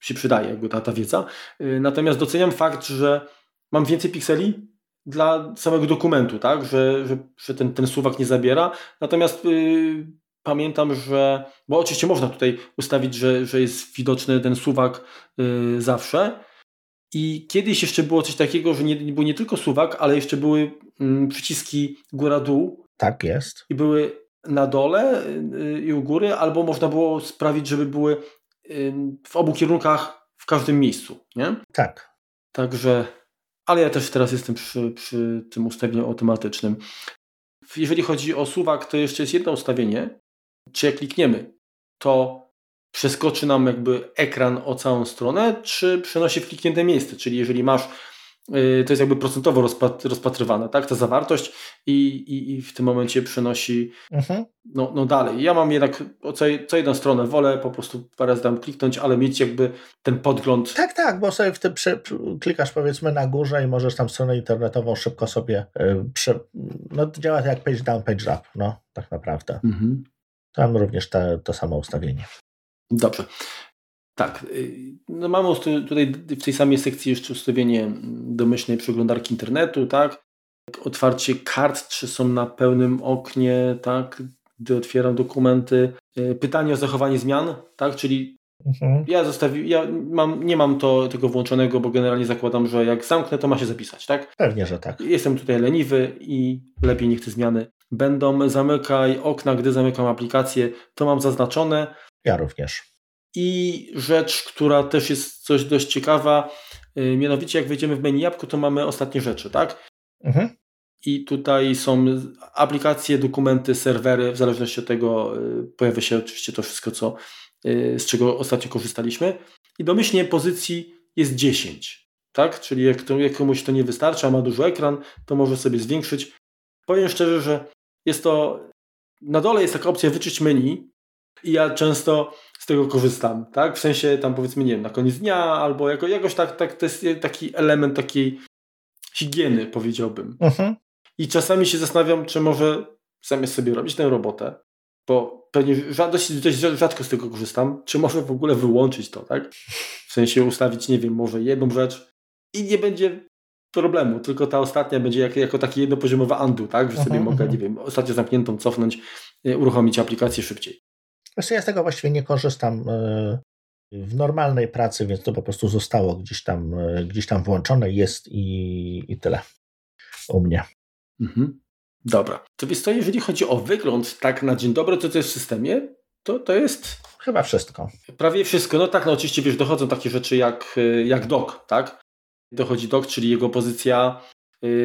się przydaje jakby ta, ta wiedza. Natomiast doceniam fakt, że mam więcej pikseli dla samego dokumentu, tak? że, że, że ten, ten suwak nie zabiera. Natomiast yy, pamiętam, że, bo oczywiście można tutaj ustawić, że, że jest widoczny ten suwak yy, zawsze. I kiedyś jeszcze było coś takiego, że nie, był nie tylko suwak, ale jeszcze były yy, przyciski góra-dół. Tak jest. I były na dole y, i u góry, albo można było sprawić, żeby były w obu kierunkach w każdym miejscu, nie? Tak. Także ale ja też teraz jestem przy, przy tym ustawieniu automatycznym. Jeżeli chodzi o suwak, to jeszcze jest jedno ustawienie. Czy jak klikniemy, to przeskoczy nam jakby ekran o całą stronę, czy przenosi w kliknięte miejsce. Czyli jeżeli masz Y, to jest jakby procentowo rozpatrywane, tak, ta zawartość i, i, i w tym momencie przenosi mhm. no, no dalej. Ja mam jednak co, co jedną stronę wolę po prostu parę razy tam kliknąć, ale mieć jakby ten podgląd. Tak, tak, bo sobie w tym przy, klikasz powiedzmy na górze i możesz tam stronę internetową szybko sobie yy, przy, no działa jak page down, page up, no tak naprawdę. Mhm. Tam również te, to samo ustawienie. Dobrze. Tak. Y, no mamy tutaj w tej samej sekcji jeszcze ustawienie domyślnej przeglądarki internetu, tak? Otwarcie kart, czy są na pełnym oknie, tak? Gdy otwieram dokumenty. Y, pytanie o zachowanie zmian, tak? Czyli mhm. ja zostawi, ja mam, nie mam to, tego włączonego, bo generalnie zakładam, że jak zamknę, to ma się zapisać, tak? Pewnie, że tak. Jestem tutaj leniwy i lepiej niech te zmiany będą. Zamykaj okna, gdy zamykam aplikację, to mam zaznaczone. Ja również. I rzecz, która też jest coś dość ciekawa, yy, mianowicie jak wejdziemy w menu jabłko, to mamy ostatnie rzeczy, tak? Mhm. I tutaj są aplikacje, dokumenty, serwery, w zależności od tego yy, pojawia się oczywiście to wszystko, co, yy, z czego ostatnio korzystaliśmy. I domyślnie pozycji jest 10, tak? Czyli jak, to, jak komuś to nie wystarcza, ma duży ekran, to może sobie zwiększyć. Powiem szczerze, że jest to, na dole jest taka opcja wyczyść menu i ja często z tego korzystam, tak? W sensie tam powiedzmy, nie wiem, na koniec dnia albo jako, jakoś tak, tak to jest taki element takiej higieny, powiedziałbym. Uh-huh. I czasami się zastanawiam, czy może zamiast sobie robić tę robotę, bo pewnie dość, dość rzadko z tego korzystam, czy może w ogóle wyłączyć to, tak? W sensie ustawić, nie wiem, może jedną rzecz i nie będzie problemu, tylko ta ostatnia będzie jak, jako taki jednopoziomowy undo, tak? Że sobie uh-huh, mogę, uh-huh. nie wiem, ostatnio zamkniętą cofnąć, y, uruchomić aplikację szybciej. Ja z tego właściwie nie korzystam e, w normalnej pracy, więc to po prostu zostało gdzieś tam, e, gdzieś tam włączone jest i, i tyle u mnie. Mhm. Dobra. To więc to jeżeli chodzi o wygląd tak na dzień dobry, to co jest w systemie, to to jest... Chyba wszystko. Prawie wszystko. No tak, no oczywiście wiesz, dochodzą takie rzeczy jak, e, jak dock, tak? Dochodzi dock, czyli jego pozycja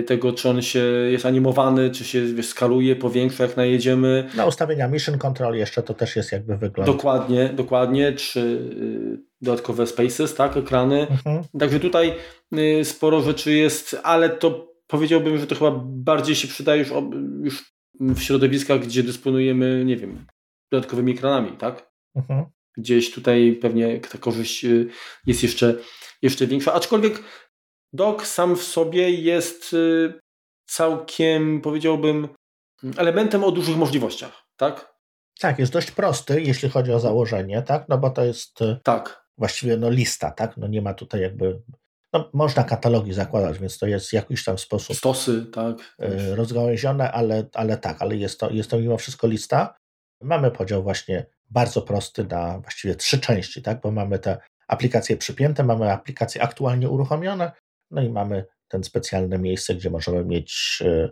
tego, czy on się jest animowany, czy się wiesz, skaluje, powiększa, jak najedziemy. Na ustawienia Mission Control jeszcze to też jest jakby wygląd. Dokładnie, dokładnie, czy y, dodatkowe spaces, tak, ekrany. Mhm. Także tutaj y, sporo rzeczy jest, ale to powiedziałbym, że to chyba bardziej się przydaje już, już w środowiskach, gdzie dysponujemy, nie wiem, dodatkowymi ekranami, tak? Mhm. Gdzieś tutaj pewnie ta korzyść jest jeszcze, jeszcze większa, aczkolwiek Dock sam w sobie jest y, całkiem, powiedziałbym, elementem o dużych możliwościach, tak? Tak, jest dość prosty, jeśli chodzi o założenie, tak? No bo to jest y, tak. właściwie no lista, tak? No nie ma tutaj jakby no, można katalogi zakładać, więc to jest w jakiś tam sposób. Stosy, tak. Y, rozgałęzione, ale, ale tak, ale jest to, jest to mimo wszystko lista. Mamy podział właśnie bardzo prosty na właściwie trzy części, tak? Bo mamy te aplikacje przypięte, mamy aplikacje aktualnie uruchomione no i mamy ten specjalne miejsce, gdzie możemy mieć y,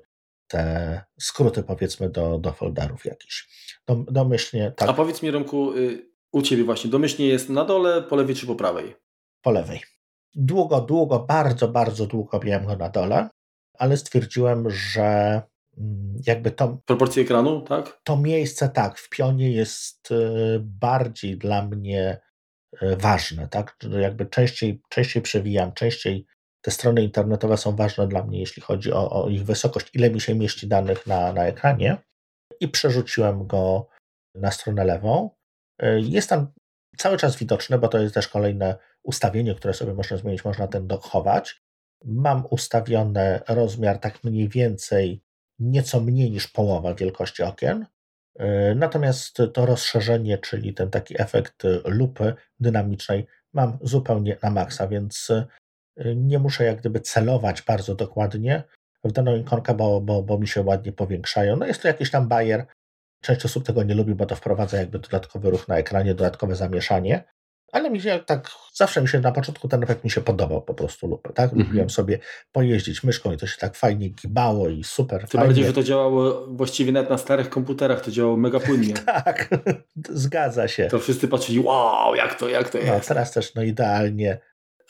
te skróty, powiedzmy, do, do folderów jakichś. domyślnie tak. A powiedz mi, Romku, y, u Ciebie właśnie, domyślnie jest na dole, po lewej czy po prawej? Po lewej. Długo, długo, bardzo, bardzo długo miałem go na dole, ale stwierdziłem, że mm, jakby to... Proporcje ekranu, tak? To miejsce, tak, w pionie jest y, bardziej dla mnie ważne, tak? Jakby częściej, częściej przewijam, częściej te strony internetowe są ważne dla mnie, jeśli chodzi o, o ich wysokość, ile mi się mieści danych na, na ekranie i przerzuciłem go na stronę lewą. Y, jest tam cały czas widoczny, bo to jest też kolejne ustawienie, które sobie można zmienić, można ten dok chować. Mam ustawiony rozmiar tak mniej więcej nieco mniej niż połowa wielkości okien. Y, natomiast to rozszerzenie, czyli ten taki efekt lupy dynamicznej, mam zupełnie na maksa, więc nie muszę jak gdyby celować bardzo dokładnie w daną ikonkę, bo, bo, bo mi się ładnie powiększają. No jest to jakiś tam bajer. Część osób tego nie lubi, bo to wprowadza jakby dodatkowy ruch na ekranie, dodatkowe zamieszanie. Ale mi się tak, zawsze mi się na początku ten efekt mi się podobał po prostu lupę, tak? Mhm. Lubiłem sobie pojeździć myszką i to się tak fajnie gibało i super Tym fajnie. bardziej, że to działało właściwie nawet na starych komputerach, to działało mega płynnie. tak, zgadza się. To wszyscy patrzyli, wow, jak to, jak to no, jest. No, teraz też no idealnie.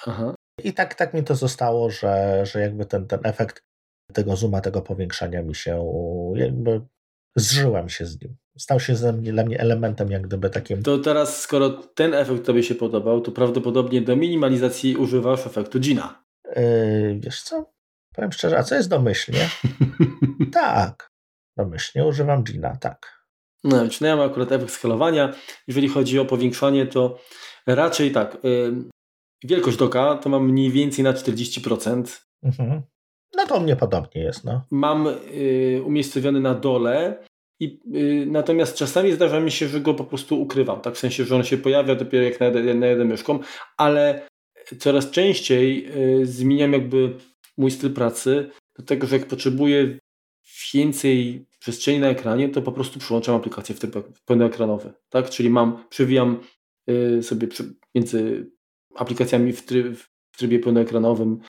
Aha. I tak, tak mi to zostało, że, że jakby ten, ten efekt tego zooma, tego powiększania mi się jakby zżyłem się z nim. Stał się dla mnie elementem jak gdyby takim. To teraz, skoro ten efekt Tobie się podobał, to prawdopodobnie do minimalizacji używasz efektu Gina. Yy, wiesz co? Powiem szczerze, a co jest domyślnie? tak, domyślnie używam Gina, tak. No, no ja mam akurat efekt skalowania. Jeżeli chodzi o powiększanie, to raczej tak. Yy, wielkość doka to mam mniej więcej na 40%. Mhm. No to mnie podobnie jest. No. Mam y, umiejscowiony na dole, i, y, natomiast czasami zdarza mi się, że go po prostu ukrywam. Tak w sensie, że on się pojawia dopiero jak najadę myszką, ale coraz częściej y, zmieniam jakby mój styl pracy do tego, że jak potrzebuję więcej przestrzeni na ekranie, to po prostu przyłączam aplikację w tryb pełnoekranowy. Tak? Czyli mam, przewijam y, sobie między aplikacjami w, tryb, w trybie pełnoekranowym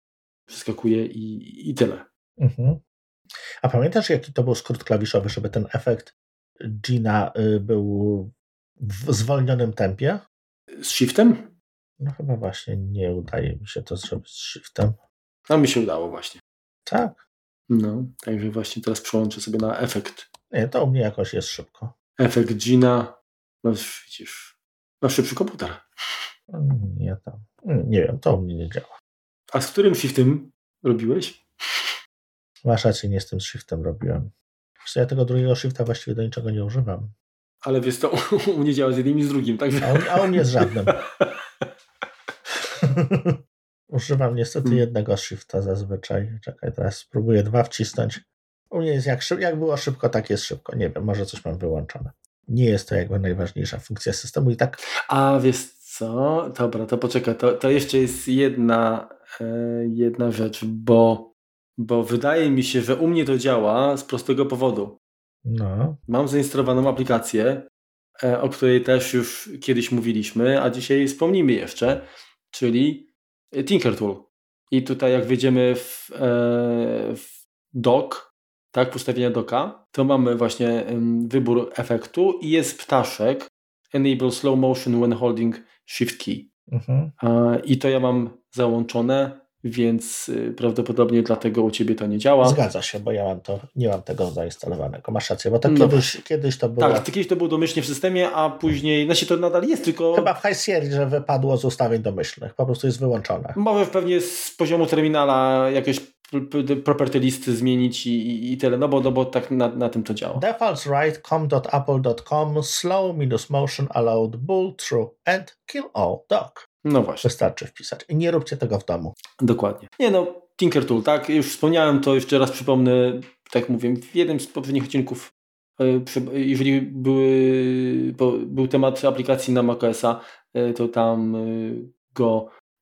przeskakuje i, i tyle. Mhm. A pamiętasz, jaki to był skrót klawiszowy, żeby ten efekt Gina y, był w zwolnionym tempie? Z shiftem? No chyba właśnie nie udaje mi się to zrobić z shiftem. A mi się udało właśnie. Tak. No, także właśnie teraz przełączę sobie na efekt. Nie, to u mnie jakoś jest szybko. Efekt Gina. No widzisz, masz szybszy komputer. Nie tam. Nie wiem, to u mnie nie działa. A z którym shiftem robiłeś? Masz rację, nie z tym shiftem robiłem. Wiesz, ja tego drugiego shifta właściwie do niczego nie używam. Ale wiesz to u mnie działa z jednym i z drugim. Także... A, a u mnie z żadnym. używam niestety hmm. jednego shifta zazwyczaj. Czekaj, teraz spróbuję dwa wcisnąć. U mnie jest jak, jak było szybko, tak jest szybko. Nie wiem, może coś mam wyłączone. Nie jest to jakby najważniejsza funkcja systemu i tak. A wiesz co? Dobra, to poczekaj. To, to jeszcze jest jedna, e, jedna rzecz, bo bo wydaje mi się, że u mnie to działa z prostego powodu. No. Mam zainstalowaną aplikację, e, o której też już kiedyś mówiliśmy, a dzisiaj wspomnimy jeszcze, czyli Tinker Tool. I tutaj jak wejdziemy w, e, w dock, tak, w ustawienia doka, to mamy właśnie wybór efektu i jest ptaszek Enable Slow Motion when holding Shift Key. Mhm. I to ja mam załączone więc y, prawdopodobnie dlatego u Ciebie to nie działa. Zgadza się, bo ja mam to, nie mam tego zainstalowanego. Masz rację, bo to no kiedyś, kiedyś to było... Tak, kiedyś to było domyślnie w systemie, a później, znaczy to nadal jest, tylko... Chyba w High Sierra, że wypadło z ustawień domyślnych, po prostu jest wyłączone. Może pewnie z poziomu terminala jakieś property listy zmienić i, i tyle, no bo, no bo tak na, na tym to działa. Defaults com.apple.com slow minus motion allowed bull true and kill all dog. No właśnie. Wystarczy wpisać. I nie róbcie tego w domu. Dokładnie. Nie no, Tinker Tool, tak? Już wspomniałem to, jeszcze raz przypomnę, tak mówię, w jednym z poprzednich odcinków, e, jeżeli były, był temat aplikacji na macOSa, e, to tam e,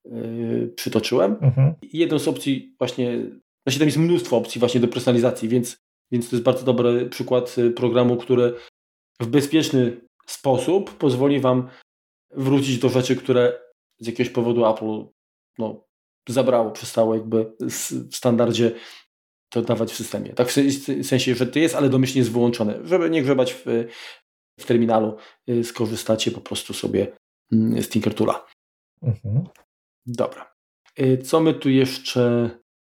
go przytoczyłem. Mhm. Jedną z opcji właśnie, znaczy tam jest mnóstwo opcji właśnie do personalizacji, więc, więc to jest bardzo dobry przykład programu, który w bezpieczny sposób pozwoli Wam wrócić do rzeczy, które z jakiegoś powodu Apple no, zabrało, przestało jakby w standardzie to dawać w systemie. Tak w sensie, że to jest, ale domyślnie jest wyłączone. Żeby nie grzebać w, w terminalu, y, skorzystacie po prostu sobie mm, z Tinkertoola. Mhm. Dobra. Y, co my tu jeszcze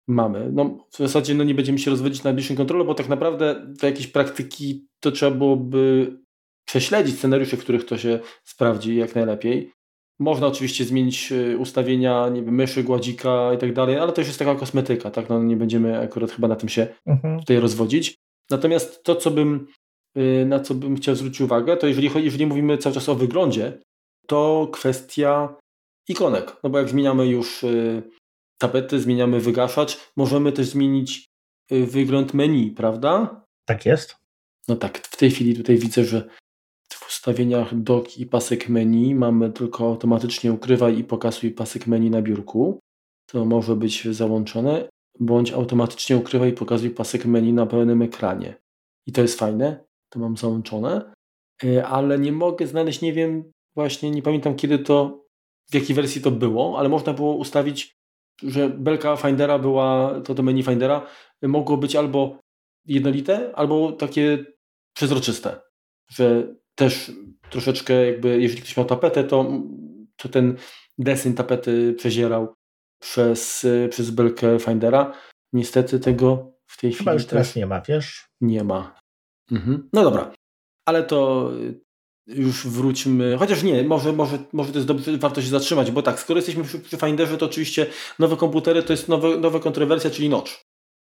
mamy? No, w zasadzie no, nie będziemy się rozwodzić na najbliższym kontrolu, bo tak naprawdę do jakiejś praktyki to trzeba byłoby prześledzić scenariusze, w których to się sprawdzi jak najlepiej. Można oczywiście zmienić y, ustawienia, nie wiem, myszy, gładzika i tak dalej, ale to już jest taka kosmetyka, tak? No, nie będziemy akurat chyba na tym się mhm. tutaj rozwodzić. Natomiast to, co bym, y, na co bym chciał zwrócić uwagę, to jeżeli, jeżeli mówimy cały czas o wyglądzie, to kwestia ikonek. No bo jak zmieniamy już y, tapety, zmieniamy wygaszacz, możemy też zmienić wygląd menu, prawda? Tak jest. No tak, w tej chwili tutaj widzę, że ustawieniach dock i pasek menu mamy tylko automatycznie ukrywaj i pokazuj pasek menu na biurku. To może być załączone, bądź automatycznie ukrywaj i pokazuj pasek menu na pełnym ekranie. I to jest fajne, to mam załączone, e, ale nie mogę znaleźć, nie wiem, właśnie nie pamiętam kiedy to, w jakiej wersji to było, ale można było ustawić, że belka Findera była, to to menu Findera mogło być albo jednolite, albo takie przezroczyste, że też troszeczkę jakby, jeżeli ktoś miał tapetę, to, to ten desyn tapety przezierał przez, przez belkę Findera. Niestety tego w tej Chyba chwili już teraz nie ma, wiesz? Nie ma. Mhm. No dobra. Ale to już wróćmy, chociaż nie, może, może, może to jest dobrze, warto się zatrzymać, bo tak, skoro jesteśmy przy, Finderze, to oczywiście nowe komputery to jest nowe, nowa kontrowersja, czyli notch.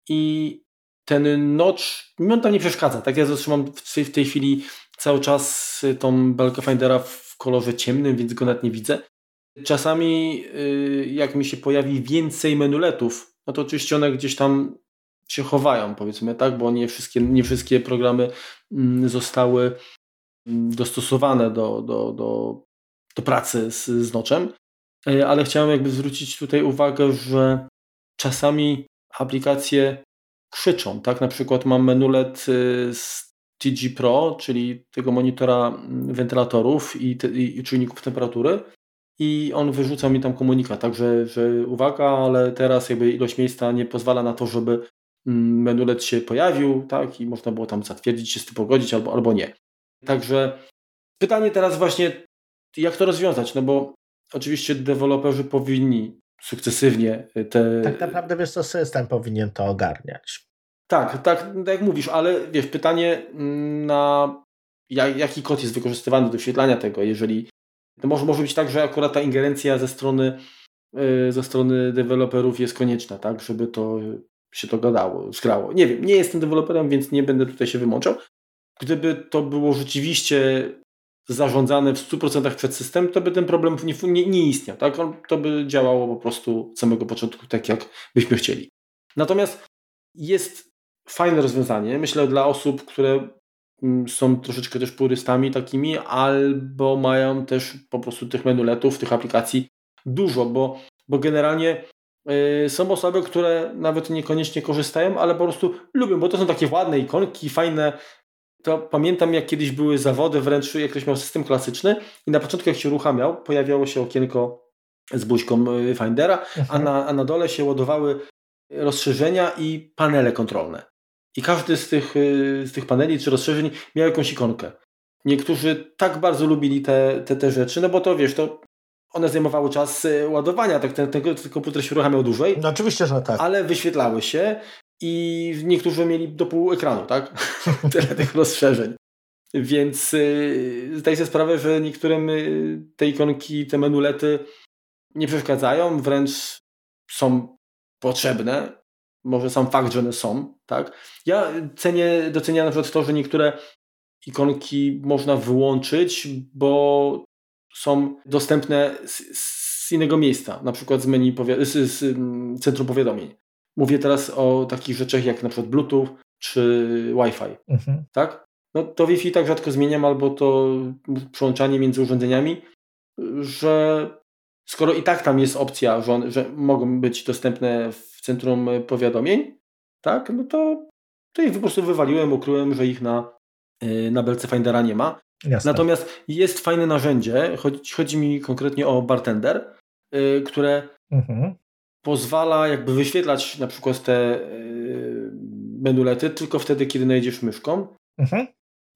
I ten notch, mi on tam nie przeszkadza, tak ja zatrzymam w tej, w tej chwili cały czas tą belkę Findera w kolorze ciemnym, więc go nawet nie widzę. Czasami y, jak mi się pojawi więcej menuletów, no to oczywiście one gdzieś tam się chowają, powiedzmy tak, bo nie wszystkie, nie wszystkie programy mm, zostały dostosowane do, do, do, do pracy z, z noczem, y, ale chciałem jakby zwrócić tutaj uwagę, że czasami aplikacje krzyczą, tak, na przykład mam menulet y, z TG Pro, czyli tego monitora mm, wentylatorów i, te, i czujników temperatury i on wyrzuca mi tam komunikat, także że uwaga, ale teraz jakby ilość miejsca nie pozwala na to, żeby mm, menulet się pojawił, tak, i można było tam zatwierdzić się z tym pogodzić albo, albo nie. Także pytanie teraz właśnie, jak to rozwiązać, no bo oczywiście deweloperzy powinni sukcesywnie te... Tak naprawdę wiesz co, system powinien to ogarniać. Tak, tak, tak jak mówisz, ale wiesz, pytanie mm, na jaki kod jest wykorzystywany do wyświetlania tego, jeżeli to może, może być tak, że akurat ta ingerencja ze strony y, ze strony deweloperów jest konieczna, tak, żeby to się to gadało, zgrało. Nie wiem, nie jestem deweloperem, więc nie będę tutaj się wymączał. Gdyby to było rzeczywiście zarządzane w 100% przez system, to by ten problem nie, nie, istniał, tak? To by działało po prostu od samego początku tak, jak byśmy chcieli. Natomiast jest fajne rozwiązanie, myślę, dla osób, które mm, są troszeczkę też purystami takimi, albo mają też po prostu tych menuletów, tych aplikacji dużo, bo, bo generalnie yy, są osoby, które nawet niekoniecznie korzystają, ale po prostu lubią, bo to są takie ładne ikonki, fajne. To pamiętam, jak kiedyś były zawody, wręcz jak ktoś miał system klasyczny i na początku jak się uruchamiał, pojawiało się okienko z buźką y, Findera, a mhm. na, a na dole się ładowały rozszerzenia i panele kontrolne. I każdy z tych, y, z tych paneli czy rozszerzeń miał jakąś ikonkę. Niektórzy tak bardzo lubili te, te, te rzeczy, no bo to wiesz, to one zajmowały czas y, ładowania, tak ten, ten, ten komputer się uruchamiał dłużej. No oczywiście, że tak. Ale wyświetlały się i niektórzy mieli do pół ekranu, tak? Tyle tych rozszerzeń. Więc yy, zdaję sobie sprawę, że niektórym y, te ikonki, te menulety nie przeszkadzają, wręcz są potrzebne może sam fakt, że one są, tak? Ja cenię, doceniam na przykład to, że niektóre ikonki można wyłączyć, bo są dostępne z, z innego miejsca, na przykład z menu z, z, mm, centrum powiadomień. Mówię teraz o takich rzeczach jak na przykład Bluetooth czy Wi-Fi, mhm. tak? No to Wi-Fi tak rzadko zmieniam, albo to przyłączanie między urządzeniami, że skoro i tak tam jest opcja, że, że mogą być dostępne w centrum powiadomień, tak, no to, to ich po prostu wywaliłem, ukryłem, że ich na, y, na belce Findera nie ma. Jasne. Natomiast jest fajne narzędzie, chodzi, chodzi mi konkretnie o Bartender, yy, które mhm. Pozwala jakby wyświetlać na przykład te yy, menulety tylko wtedy, kiedy najdziesz myszką. Mhm.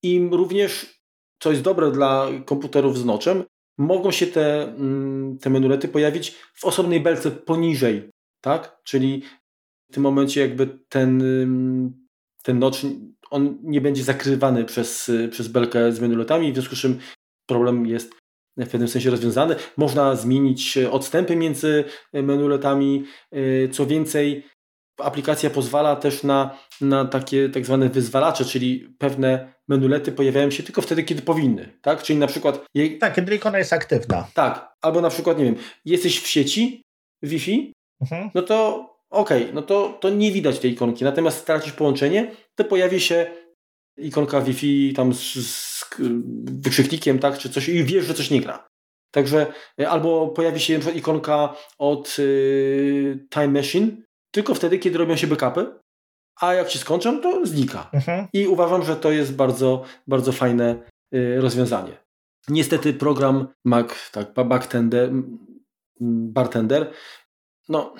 I również, co jest dobre dla komputerów z noczem, mogą się te, mm, te menulety pojawić w osobnej belce poniżej tak? Czyli w tym momencie jakby ten, ten notch, on nie będzie zakrywany przez, przez belkę z menuletami, w związku z czym problem jest w pewnym sensie rozwiązany. Można zmienić odstępy między menuletami. Co więcej, aplikacja pozwala też na, na takie tak zwane wyzwalacze, czyli pewne menulety pojawiają się tylko wtedy, kiedy powinny. Tak? Czyli na przykład. Tak, kiedy ikona jest aktywna. Tak, albo na przykład, nie wiem, jesteś w sieci Wi-Fi mhm. no to okej, okay, no to, to nie widać tej ikonki. Natomiast stracisz połączenie, to pojawi się ikonka Wi-Fi tam z, z wykrzyknikiem, tak, czy coś i wiesz, że coś nie gra. Także albo pojawi się ikonka od y, Time Machine, tylko wtedy, kiedy robią się backupy, a jak się skończą, to znika. Mhm. I uważam, że to jest bardzo, bardzo fajne y, rozwiązanie. Niestety program Mac, tak, Bartender, bartender no,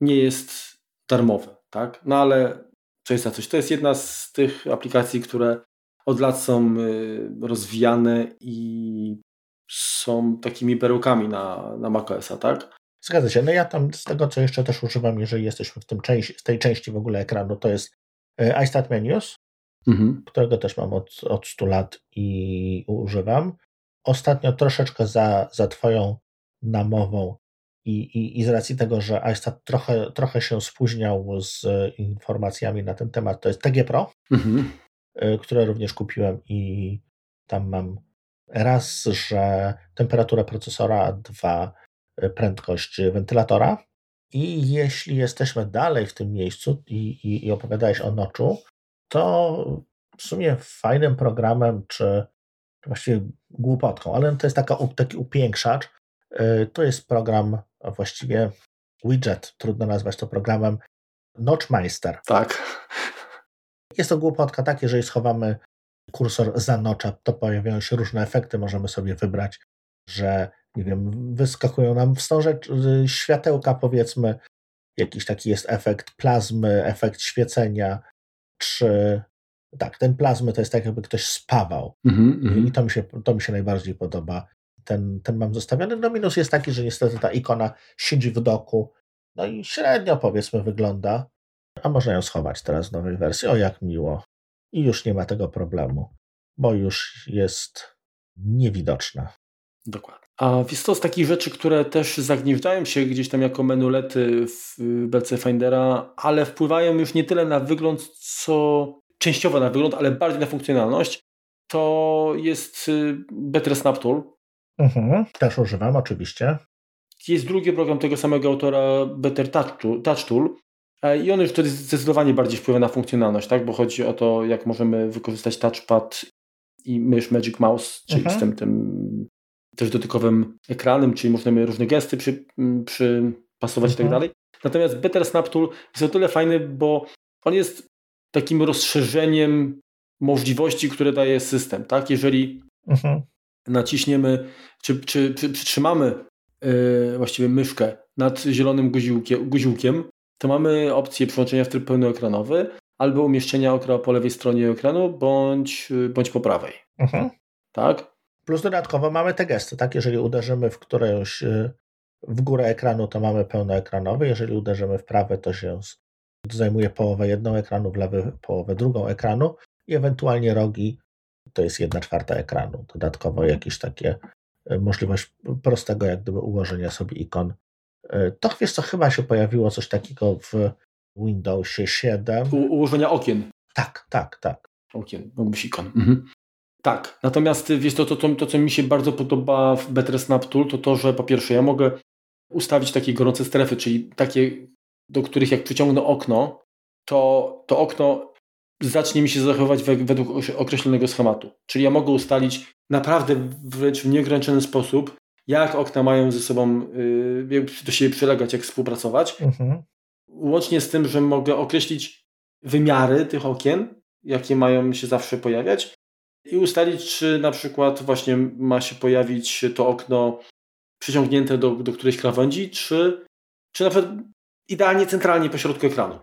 nie jest darmowy, tak? No ale co jest za coś? To jest jedna z tych aplikacji, które od lat są y, rozwijane i są takimi perełkami na, na macOSa, tak? Zgadza się. No ja tam z tego, co jeszcze też używam, jeżeli jesteśmy w, tym części, w tej części w ogóle ekranu, to jest y, iStat Menus, mhm. którego też mam od, od 100 lat i używam. Ostatnio troszeczkę za, za Twoją namową i, i, i z racji tego, że iStat trochę, trochę się spóźniał z informacjami na ten temat, to jest TG Pro, mhm. Y, które również kupiłem i tam mam raz, że temperatura procesora, dwa, y, prędkość wentylatora. I jeśli jesteśmy dalej w tym miejscu i, i, i opowiadałeś o noczu, to w sumie fajnym programem, czy właściwie głupotką, ale to jest taka, taki upiększacz. Y, to jest program, właściwie widget, trudno nazwać to programem, Notchmeister. Tak. Jest to głupotka, tak, jeżeli schowamy kursor za nocza, to pojawiają się różne efekty, możemy sobie wybrać, że nie wiem, wyskakują nam wstąże y, światełka, powiedzmy, jakiś taki jest efekt plazmy, efekt świecenia, czy tak, ten plazmy to jest tak, jakby ktoś spawał. Mm -hmm. I to mi, się, to mi się najbardziej podoba. Ten, ten mam zostawiony. No minus jest taki, że niestety ta ikona siedzi w doku. No i średnio powiedzmy wygląda. A można ją schować teraz w nowej wersji. O, jak miło. I już nie ma tego problemu, bo już jest niewidoczna. Dokładnie. A jest to z takich rzeczy, które też zagnieżdżają się gdzieś tam jako menulety w BC Findera, ale wpływają już nie tyle na wygląd, co częściowo na wygląd, ale bardziej na funkcjonalność, to jest y, Better Snap Tool. Mhm, też używam, oczywiście. Jest drugi program tego samego autora, Better Touch Tool, Touch Tool i on już wtedy zdecydowanie bardziej wpływa na funkcjonalność, tak? bo chodzi o to, jak możemy wykorzystać touchpad i mysz Magic Mouse, czyli mhm. z tym, tym też dotykowym ekranem, czyli możemy różne gesty przy, przypasować mhm. i tak mhm. dalej. Natomiast Better Snap Tool jest o tyle fajny, bo on jest takim rozszerzeniem możliwości, które daje system. Tak? Jeżeli mhm. naciśniemy, czy, czy, czy przytrzymamy yy, właściwie myszkę nad zielonym guziłkiem, guziłkiem, to mamy opcję przyłączenia w tryb pełnoekranowy albo umieszczenia okra po lewej stronie ekranu, bądź, yy, bądź po prawej. Mhm. Tak? Plus dodatkowo mamy te gesty, tak? Jeżeli uderzymy w którąś yy, w górę ekranu, to mamy pełnoekranowy, jeżeli uderzymy w prawe, to się zajmuje połowę jedną ekranu, w lewy połowę drugą ekranu i ewentualnie rogi to jest jedna czwarta ekranu. Dodatkowo jakieś takie e, możliwość prostego jak gdyby ułożenia sobie ikon. E, to wiesz co, chyba się pojawiło coś takiego w Windowsie 7. U ułożenia okien. Tak, tak, tak. Okien, mógłbyś ikon. Mhm. Tak, natomiast wiesz, to, to, to, to, co mi się bardzo podoba w Better Snap Tool, to to, że po pierwsze ja mogę ustawić takie gorące strefy, czyli takie do których jak przyciągnę okno, to to okno zacznie mi się zachowywać według określonego schematu. Czyli ja mogę ustalić naprawdę wręcz w nieograniczony sposób, jak okna mają ze sobą yy, do siebie przylegać, jak współpracować. Mhm. Łącznie z tym, że mogę określić wymiary tych okien, jakie mają się zawsze pojawiać i ustalić, czy na przykład właśnie ma się pojawić to okno przyciągnięte do, do którejś krawędzi, czy, czy na przykład idealnie centralnie pośrodku ekranu.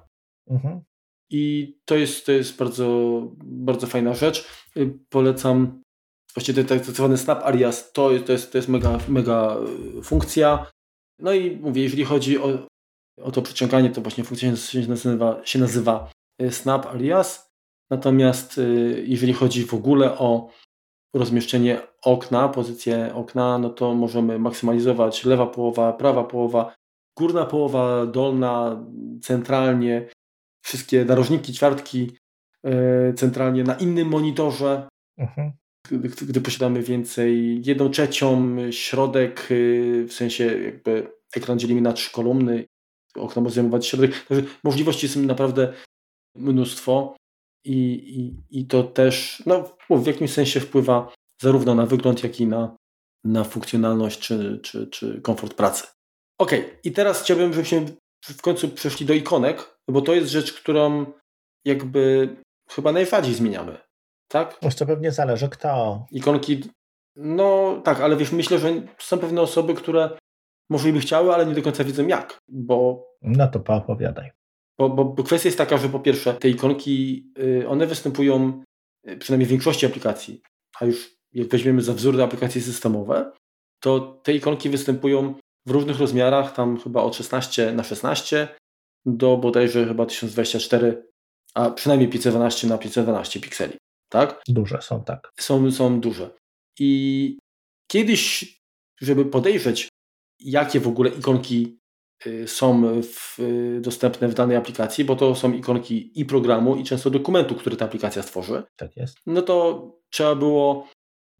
Mhm. I to jest, to jest bardzo, bardzo fajna rzecz. Y, polecam właściwie tak zwany Snap Alias, to, to, jest, to jest mega, mega y, funkcja. No i mówię, jeżeli chodzi o, o to przyciąganie, to właśnie funkcja się nazywa, się nazywa y, Snap Alias. Natomiast jeżeli chodzi w ogóle o rozmieszczenie okna, pozycję okna, no to możemy maksymalizować lewa połowa, prawa połowa, górna połowa, dolna, centralnie, wszystkie narożniki, ćwiartki centralnie na innym monitorze. Mhm. Gdy, posiadamy więcej, jedną trzecią, środek, e, w sensie jakby ekran dzielimy na trzy kolumny, okno może zajmować środek. Także możliwości jest naprawdę mnóstwo. i, i, i to też no, w jakimś sensie wpływa zarówno na wygląd, jak i na, na funkcjonalność czy, czy, czy komfort pracy. Ok, i teraz chciałbym, żebyśmy w końcu przeszli do ikonek, bo to jest rzecz, którą jakby chyba najbardziej zmieniamy. Tak? To pewnie zależy kto. Ikonki, no tak, ale wiesz, myślę, że są pewne osoby, które może by chciały, ale nie do końca wiedzą jak, bo... No to poopowiadaj. Bo, bo, bo kwestia jest taka, że po pierwsze te ikonki, y, one występują y, przynajmniej w większości aplikacji, a już jak weźmiemy za wzór aplikacje systemowe, to te ikonki występują w różnych rozmiarach, tam chyba od 16 na 16 do bodajże chyba 1024, a przynajmniej 512 na 512 pikseli. Tak? Duże są, tak. Są, są duże. I kiedyś, żeby podejrzeć, jakie w ogóle ikonki y, są w, y, dostępne w danej aplikacji, bo to są ikonki i programu, i często dokumentu, który ta aplikacja stworzy. Tak jest. No to trzeba było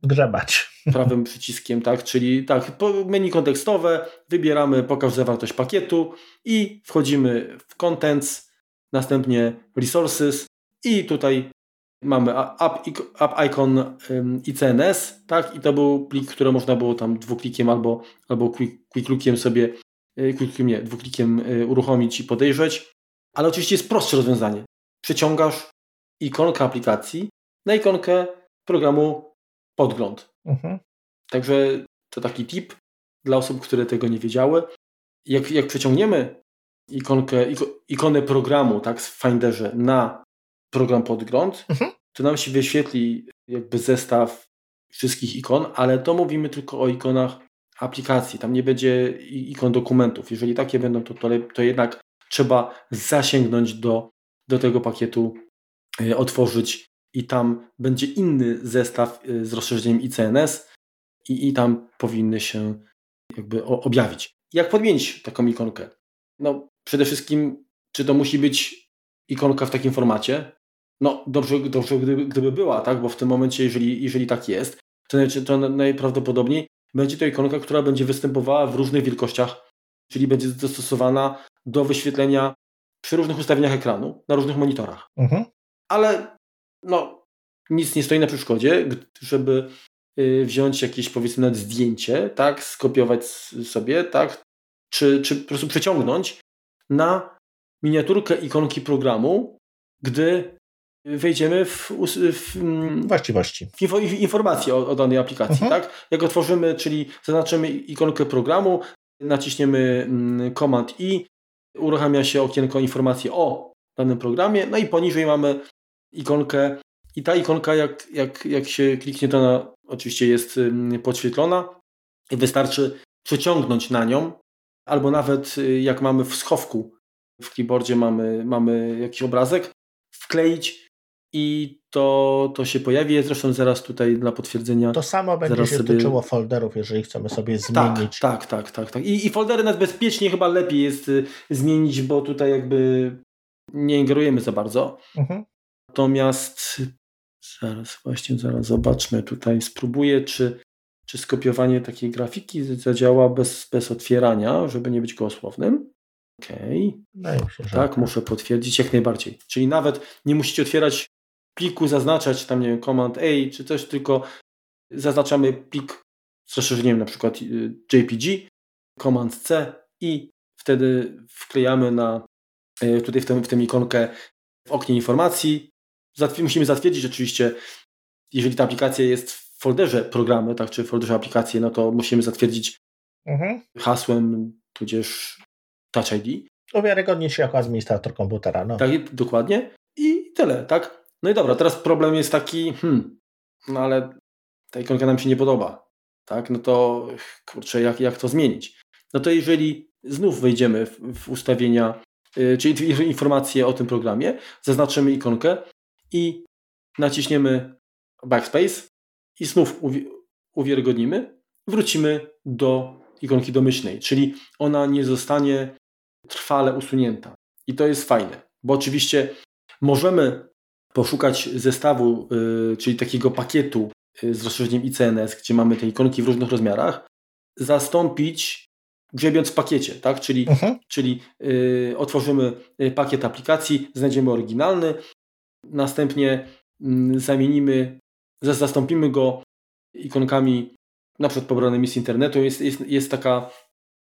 grzebać. Prawym przyciskiem, tak? Czyli tak, menu kontekstowe, wybieramy pokaż zawartość pakietu i wchodzimy w contents, następnie resources i tutaj mamy app, app icon ICNS, tak? I to był plik, który można było tam dwuklikiem albo, albo quick, quick lookiem sobie, quick nie, dwuklikiem e, uruchomić i podejrzeć. Ale oczywiście jest prostsze rozwiązanie. Przeciągasz ikonkę aplikacji na ikonkę programu podgląd. Mhm. Także to taki tip dla osób, które tego nie wiedziały. Jak, jak przeciągniemy ikonkę, ikonę programu tak, w Finderze na program podgląd, mhm. to nam się wyświetli jakby zestaw wszystkich ikon, ale to mówimy tylko o ikonach aplikacji. Tam nie będzie ikon dokumentów. Jeżeli takie będą, to, to, to jednak trzeba zasięgnąć do, do tego pakietu, y, otworzyć i tam będzie inny zestaw y, z rozszerzeniem ICNS i, i tam powinny się jakby objawić. Jak podmienić taką ikonkę? No przede wszystkim, czy to musi być ikonka w takim formacie? No dobrze, dobrze gdyby, gdyby była, tak? Bo w tym momencie, jeżeli, jeżeli tak jest, to, to najprawdopodobniej będzie to ikonka, która będzie występowała w różnych wielkościach, czyli będzie dostosowana do wyświetlenia przy różnych ustawieniach ekranu, na różnych monitorach. Mhm. Ale no, nic nie stoi na przeszkodzie, żeby y, wziąć jakieś powiedzmy nawet zdjęcie, tak, skopiować sobie, tak, czy, czy po prostu przeciągnąć na miniaturkę ikonki programu, gdy wejdziemy w, w, mm, właściwości. W, info, w informacje o, o, danej aplikacji, mhm. tak? Jak otworzymy, czyli zaznaczymy ikonkę programu, naciśniemy mm, Command I, uruchamia się okienko informacji o danym programie, no i poniżej mamy ikonkę i ta ikonka jak, jak, jak się kliknie to ona oczywiście jest podświetlona i wystarczy przeciągnąć na nią albo nawet y, jak mamy w schowku w keyboardzie mamy, mamy jakiś obrazek, wkleić i to, to się pojawi. Zresztą zaraz tutaj dla potwierdzenia. To samo będzie się sobie... tyczyło folderów, jeżeli chcemy sobie tak, zmienić. Tak, tak, tak. tak. I, I foldery nawet bezpiecznie chyba lepiej jest y, zmienić, bo tutaj jakby nie ingerujemy za bardzo. Mhm. Natomiast zaraz właśnie, zaraz zobaczmy tutaj, spróbuję, czy, czy skopiowanie takiej grafiki zadziała bez, bez otwierania, żeby nie być gołosłownym. Okej. Okay. Tak, muszę potwierdzić jak najbardziej. Czyli nawet nie musicie otwierać pliku, zaznaczać tam, nie wiem, Command A czy coś, tylko zaznaczamy plik z rozszerzeniem na przykład y, JPG, Command C i wtedy wklejamy na y, tutaj w tę, w tę ikonkę w oknie informacji musimy zatwierdzić oczywiście, jeżeli ta aplikacja jest w folderze programy, tak, czy w folderze aplikacje, no to musimy zatwierdzić mhm. hasłem, tudzież Touch ID. Uwiarygodnić się jako administrator komputera. No. Tak, dokładnie. I tyle, tak? No i dobra, teraz problem jest taki, hmm, no ale ta ikonka nam się nie podoba, tak? No to kurczę, jak, jak to zmienić? No to jeżeli znów wejdziemy w, w ustawienia, yy, czyli informacje o tym programie, zaznaczymy ikonkę, i naciśniemy backspace i znów uwiarygodnimy, wrócimy do ikonki domyślnej, czyli ona nie zostanie trwale usunięta. I to jest fajne, bo oczywiście możemy poszukać zestawu, yy, czyli takiego pakietu yy, z rozszerzeniem ICNS, gdzie mamy te ikonki w różnych rozmiarach, zastąpić grzebiąc w pakiecie, tak? Czyli, mhm. czyli yy, otworzymy y, pakiet aplikacji, znajdziemy oryginalny, następnie mm, zamienimy, zastąpimy go ikonkami na przykład pobranymi z internetu. Jest, jest, jest taka,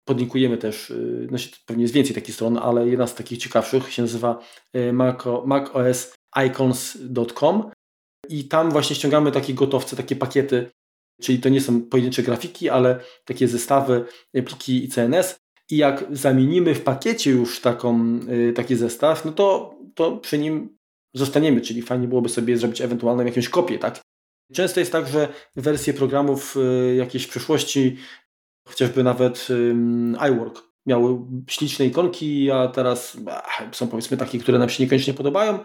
podlinkujemy też, y, no pewnie jest więcej takich stron, ale jedna z takich ciekawszych się nazywa y, macosicons.com i tam właśnie ściągamy takie gotowce, takie pakiety, czyli to nie są pojedyncze grafiki, ale takie zestawy, pliki i CNS i jak zamienimy w pakiecie już taką, y, taki zestaw, no to, to przy nim zostaniemy, czyli fajnie byłoby sobie zrobić ewentualną jakąś kopię, tak? Często jest tak, że wersje programów y, jakiejś przyszłości, chociażby nawet iWork, miały śliczne ikonki, a teraz są powiedzmy takie, które nam się niekoniecznie podobają,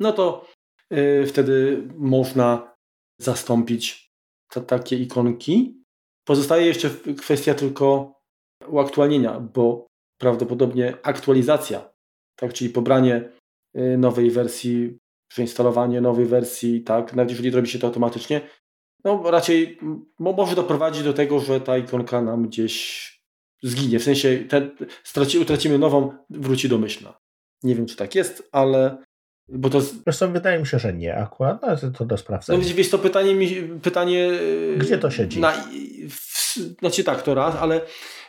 no to y, wtedy można zastąpić te, takie ikonki. Pozostaje jeszcze kwestia tylko uaktualnienia, bo prawdopodobnie aktualizacja, tak, czyli pobranie y, nowej wersji, przeinstalowanie nowej wersji, tak, nawet jeżeli robi się to automatycznie, no raczej może doprowadzić do tego, że ta ikonka nam gdzieś zginie, w sensie straci, utracimy nową, wróci domyślna. Nie wiem, czy tak jest, ale bo to... Zresztą wydaje mi się, że nie akurat, no to do sprawdzenia. No wiesz, to pytanie, pytanie... Gdzie to siedzi? Na, w, znaczy tak, to raz, ale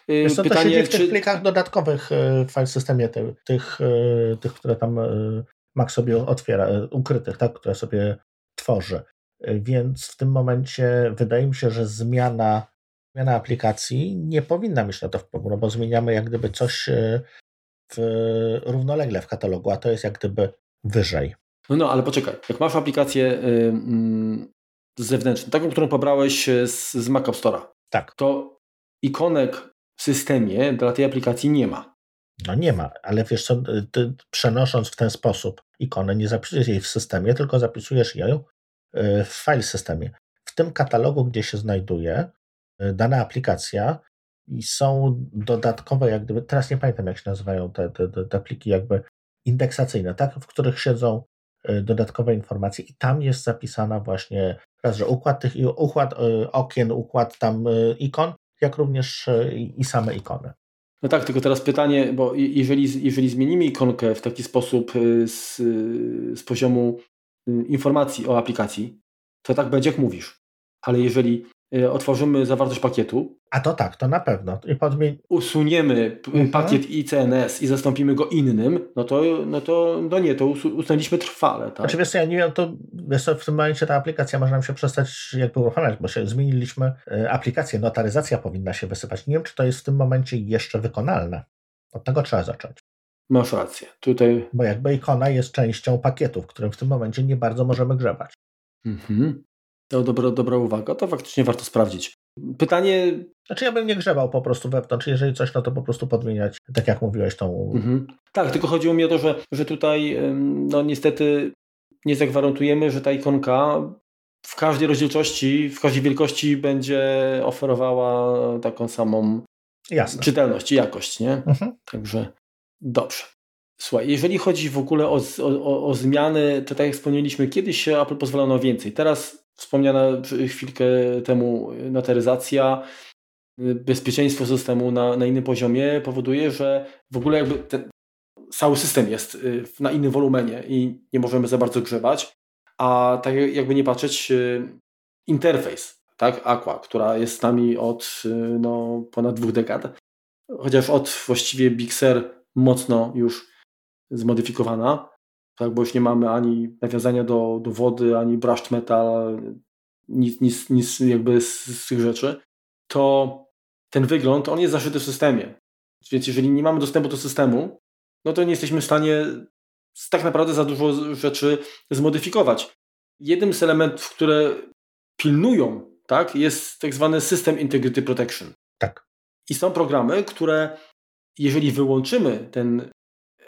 Wiesz co, pytanie, to siedzi w tych plikach dodatkowych w file systemie, tych, tych, tych, które tam Mac sobie otwiera, ukrytych, tak, które sobie tworzy. Więc w tym momencie wydaje mi się, że zmiana, zmiana aplikacji nie powinna mieć na to wpływu, no bo zmieniamy jak gdyby coś w, równolegle w katalogu, a to jest jak gdyby wyżej. No, no, ale poczekaj, jak masz aplikację yy, zewnętrzną, taką, którą pobrałeś z, z Mac App Store'a, tak. to ikonek w systemie dla tej aplikacji nie ma. No nie ma, ale wiesz co, ty przenosząc w ten sposób ikonę, nie zapisujesz jej w systemie, tylko zapisujesz ją y, w file systemie. W tym katalogu, gdzie się znajduje y, dana aplikacja i są dodatkowe, jak gdyby, teraz nie pamiętam jak się nazywają te, te, te pliki jakby indeksacyjne, tak, w których siedzą y, dodatkowe informacje i tam jest zapisana właśnie raz, że układ tych układ okien, układ tam ikon jak również i same ikony. No tak, tylko teraz pytanie, bo jeżeli, jeżeli zmienimy ikonkę w taki sposób z, z poziomu informacji o aplikacji, to tak będzie jak mówisz. Ale jeżeli Y, otworzymy zawartość pakietu. A to tak, to na pewno. I podmień... Usuniemy mhm. pakiet ICNS i zastąpimy go innym, no to, no to no nie, to usunęliśmy trwale. Tak? Znaczy wiesz ja nie wiem, to wiesz w tym momencie ta aplikacja może nam się przestać jakby uruchamiać, bo się zmieniliśmy y, aplikację, notaryzacja powinna się wysypać. Nie wiem, czy to jest w tym momencie jeszcze wykonalne. Od tego trzeba zacząć. Masz rację. Tutaj... Bo jakby ikona jest częścią pakietu, w którym w tym momencie nie bardzo możemy grzebać. Mhm. To dobra, dobra uwaga, to faktycznie warto sprawdzić. Pytanie. Znaczy, ja bym nie grzebał po prostu wewnątrz. Jeżeli coś, no to po prostu podmieniać, tak jak mówiłeś, tą. Mhm. Tak, tylko chodziło mi o to, że, że tutaj, no niestety, nie zagwarantujemy, że ta ikonka w każdej rozdzielczości, w każdej wielkości będzie oferowała taką samą Jasne. czytelność i jakość, nie? Mhm. Także dobrze. Słuchaj, jeżeli chodzi w ogóle o, o, o, zmiany, to tak jak wspomnieliśmy, kiedyś Apple pozwalano więcej. Teraz wspomniana chwilkę temu notaryzacja, bezpieczeństwo systemu na, na innym poziomie powoduje, że w ogóle jakby ten cały system jest y, na innym wolumenie i nie możemy za bardzo grzebać, a tak jakby nie patrzeć, y, interfejs, tak, Aqua, która jest z nami od y, no, ponad dwóch dekad, chociaż od właściwie Big Sur mocno już zmodyfikowana, tak, bo już nie mamy ani nawiązania do, do wody, ani brushed metal, nic, nic, nic jakby z, z tych rzeczy, to ten wygląd, on jest zaszyty w systemie. Więc jeżeli nie mamy dostępu do systemu, no to nie jesteśmy w stanie tak naprawdę za dużo rzeczy zmodyfikować. Jednym z elementów, które pilnują, tak, jest tak zwany System Integrity Protection. Tak. I są programy, które jeżeli wyłączymy ten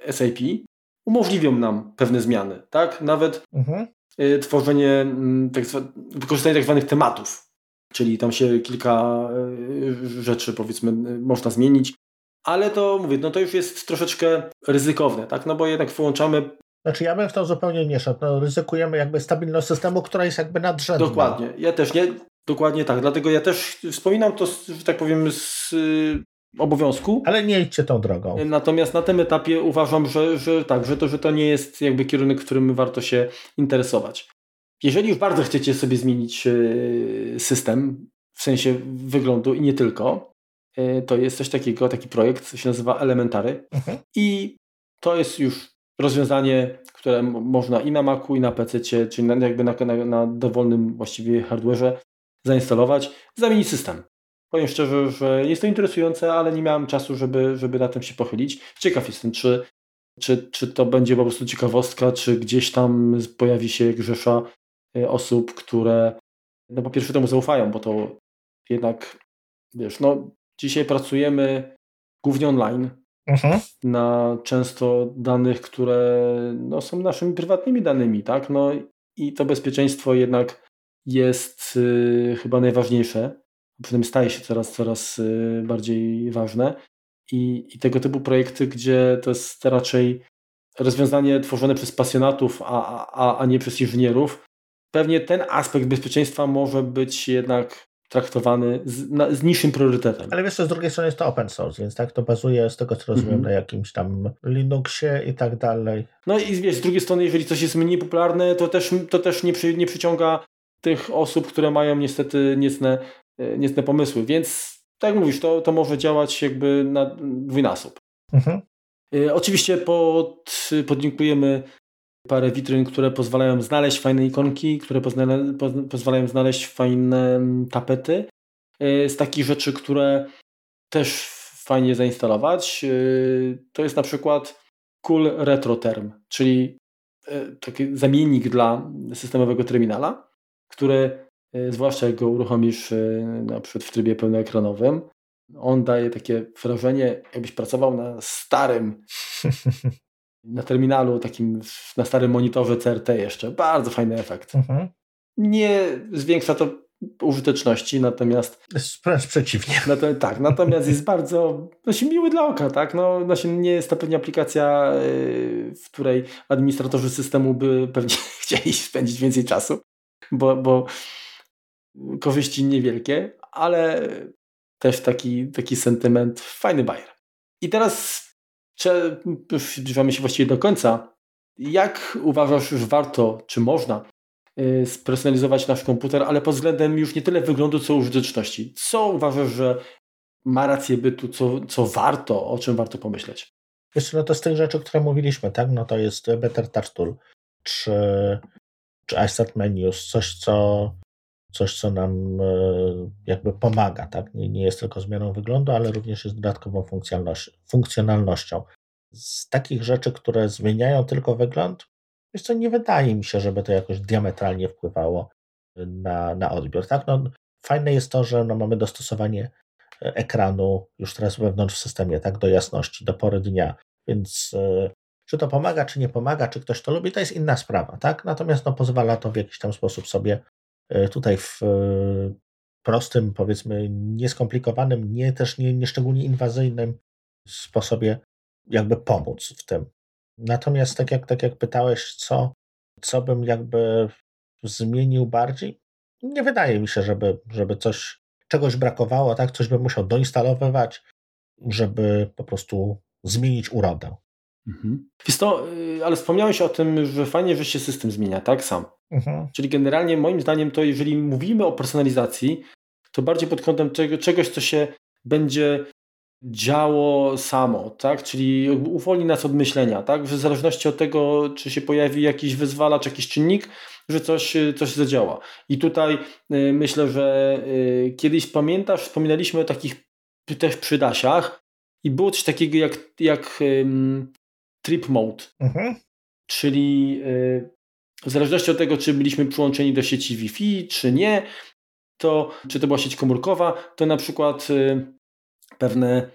SAP, umożliwią nam pewne zmiany, tak? Nawet mhm. Y, tworzenie, mm, tak wykorzystanie tak zwanych tematów, czyli tam się kilka y, rzeczy powiedzmy można zmienić, ale to mówię, no to już jest troszeczkę ryzykowne, tak? No bo jednak wyłączamy znaczy ja bym w to zupełnie nie szedł. No, ryzykujemy jakby stabilność systemu, która jest jakby nadrzędna. Dokładnie. Ja też nie, dokładnie tak. Dlatego ja też wspominam to, że tak powiem, z obowiązku. Ale nie idźcie tą drogą. Natomiast na tym etapie uważam, że, że tak, że to, że to nie jest jakby kierunek, którym warto się interesować. Jeżeli już bardzo chcecie sobie zmienić e, system, w sensie wyglądu i nie tylko, e, to jest coś takiego, taki projekt, się nazywa Elementary mhm. i to jest już rozwiązanie, które można i na Macu, i na PC, czyli na, jakby na, na, na dowolnym właściwie hardware'ze zainstalować, zamienić system. Powiem szczerze, że jest to interesujące, ale nie miałem czasu, żeby, żeby na tym się pochylić. Ciekaw jestem, czy, czy, czy to będzie po prostu ciekawostka, czy gdzieś tam pojawi się grzesza e, osób, które no po pierwsze temu zaufają, bo to jednak, wiesz, no dzisiaj pracujemy głównie online, mhm. na często danych, które no, są naszymi prywatnymi danymi, tak? No i to bezpieczeństwo jednak jest y, chyba najważniejsze, przynajmniej staje się coraz, coraz y, bardziej ważne. I, I tego typu projekty, gdzie to jest raczej rozwiązanie tworzone przez pasjonatów, a, a, a nie przez inżynierów, pewnie ten aspekt bezpieczeństwa może być jednak traktowany z, na, z niższym priorytetem. Ale wiesz, z drugiej strony jest to open source, więc tak to bazuje z tego, co rozumiem, mm -hmm. na jakimś tam Linuxie i tak dalej. No i wiesz, z drugiej strony, jeżeli coś jest mniej popularne, to też, to też nie, przy, nie przyciąga tych osób, które mają niestety niecne, e, niecne pomysły, więc tak jak mówisz, to, to może działać jakby na dwójnasób. Mhm. E, oczywiście pod, podlinkujemy parę witryn, które pozwalają znaleźć fajne ikonki, które pozwalają znaleźć fajne tapety. E, z takich rzeczy, które też fajnie zainstalować, to jest na przykład Cool Retro Term, czyli taki zamiennik dla systemowego terminala, który zwłaszcza jak go uruchomisz na przykład w trybie pełnoekranowym, on daje takie wrażenie, jakbyś pracował na starym na terminalu, takim na starym monitorze CRT jeszcze. Bardzo fajny efekt. Mhm. Nie zwiększa to użyteczności, natomiast... Wręcz przeciwnie. Nato, tak, natomiast jest bardzo znaczy, miły dla oka, tak? No, znaczy, nie jest to pewnie aplikacja, yy, w której administratorzy systemu by pewnie chcieli spędzić więcej czasu, bo, bo korzyści niewielkie, ale też taki, taki sentyment, fajny bajer. I teraz zbliżamy się właściwie do końca. Jak uważasz, że warto, czy można y, spersonalizować nasz komputer, ale pod względem już nie tyle wyglądu, co użyteczności? Co uważasz, że ma rację bytu, co, co warto, o czym warto pomyśleć? Wiesz, no to z tych rzeczy, które mówiliśmy, tak, no to jest Better Touch Tool, czy, czy iStart Menus, coś, co coś, co nam e, jakby pomaga, tak? Nie, nie jest tylko zmianą wyglądu, ale również jest dodatkową funkcjonalnością. Z takich rzeczy, które zmieniają tylko wygląd, wiesz co, nie wydaje mi się, żeby to jakoś diametralnie wpływało na, na odbiór, tak? No, fajne jest to, że no, mamy dostosowanie e, ekranu już teraz wewnątrz w systemie, tak? Do jasności, do pory dnia, więc e, czy to pomaga, czy nie pomaga, czy ktoś to lubi, to jest inna sprawa, tak? Natomiast no, pozwala to w jakiś tam sposób sobie tutaj w e, prostym, powiedzmy, nieskomplikowanym, nie też nie, nieszczególnie inwazyjnym sposobie jakby pomóc w tym. Natomiast tak jak, tak jak pytałeś, co, co bym jakby zmienił bardziej, nie wydaje mi się, żeby, żeby coś, czegoś brakowało, tak? Coś bym musiał doinstalowywać, żeby po prostu zmienić urodę. Mhm. Wiesz to, y, ale wspomniałeś o tym, że fajnie, że się system zmienia, tak sam. Mhm. Czyli generalnie moim zdaniem to, jeżeli mówimy o personalizacji, to bardziej pod kątem czego, czegoś, co się będzie działo samo, tak? Czyli uwolni nas od myślenia, tak? W zależności od tego, czy się pojawi jakiś wyzwalacz, jakiś czynnik, że coś, coś zadziała. I tutaj y, myślę, że y, kiedyś pamiętasz, wspominaliśmy o takich też przydasiach i było coś takiego jak, jak trip mode. Mhm. Czyli y, w zależności od tego, czy byliśmy przyłączeni do sieci Wi-Fi, czy nie, to czy to była sieć komórkowa, to na przykład y, pewne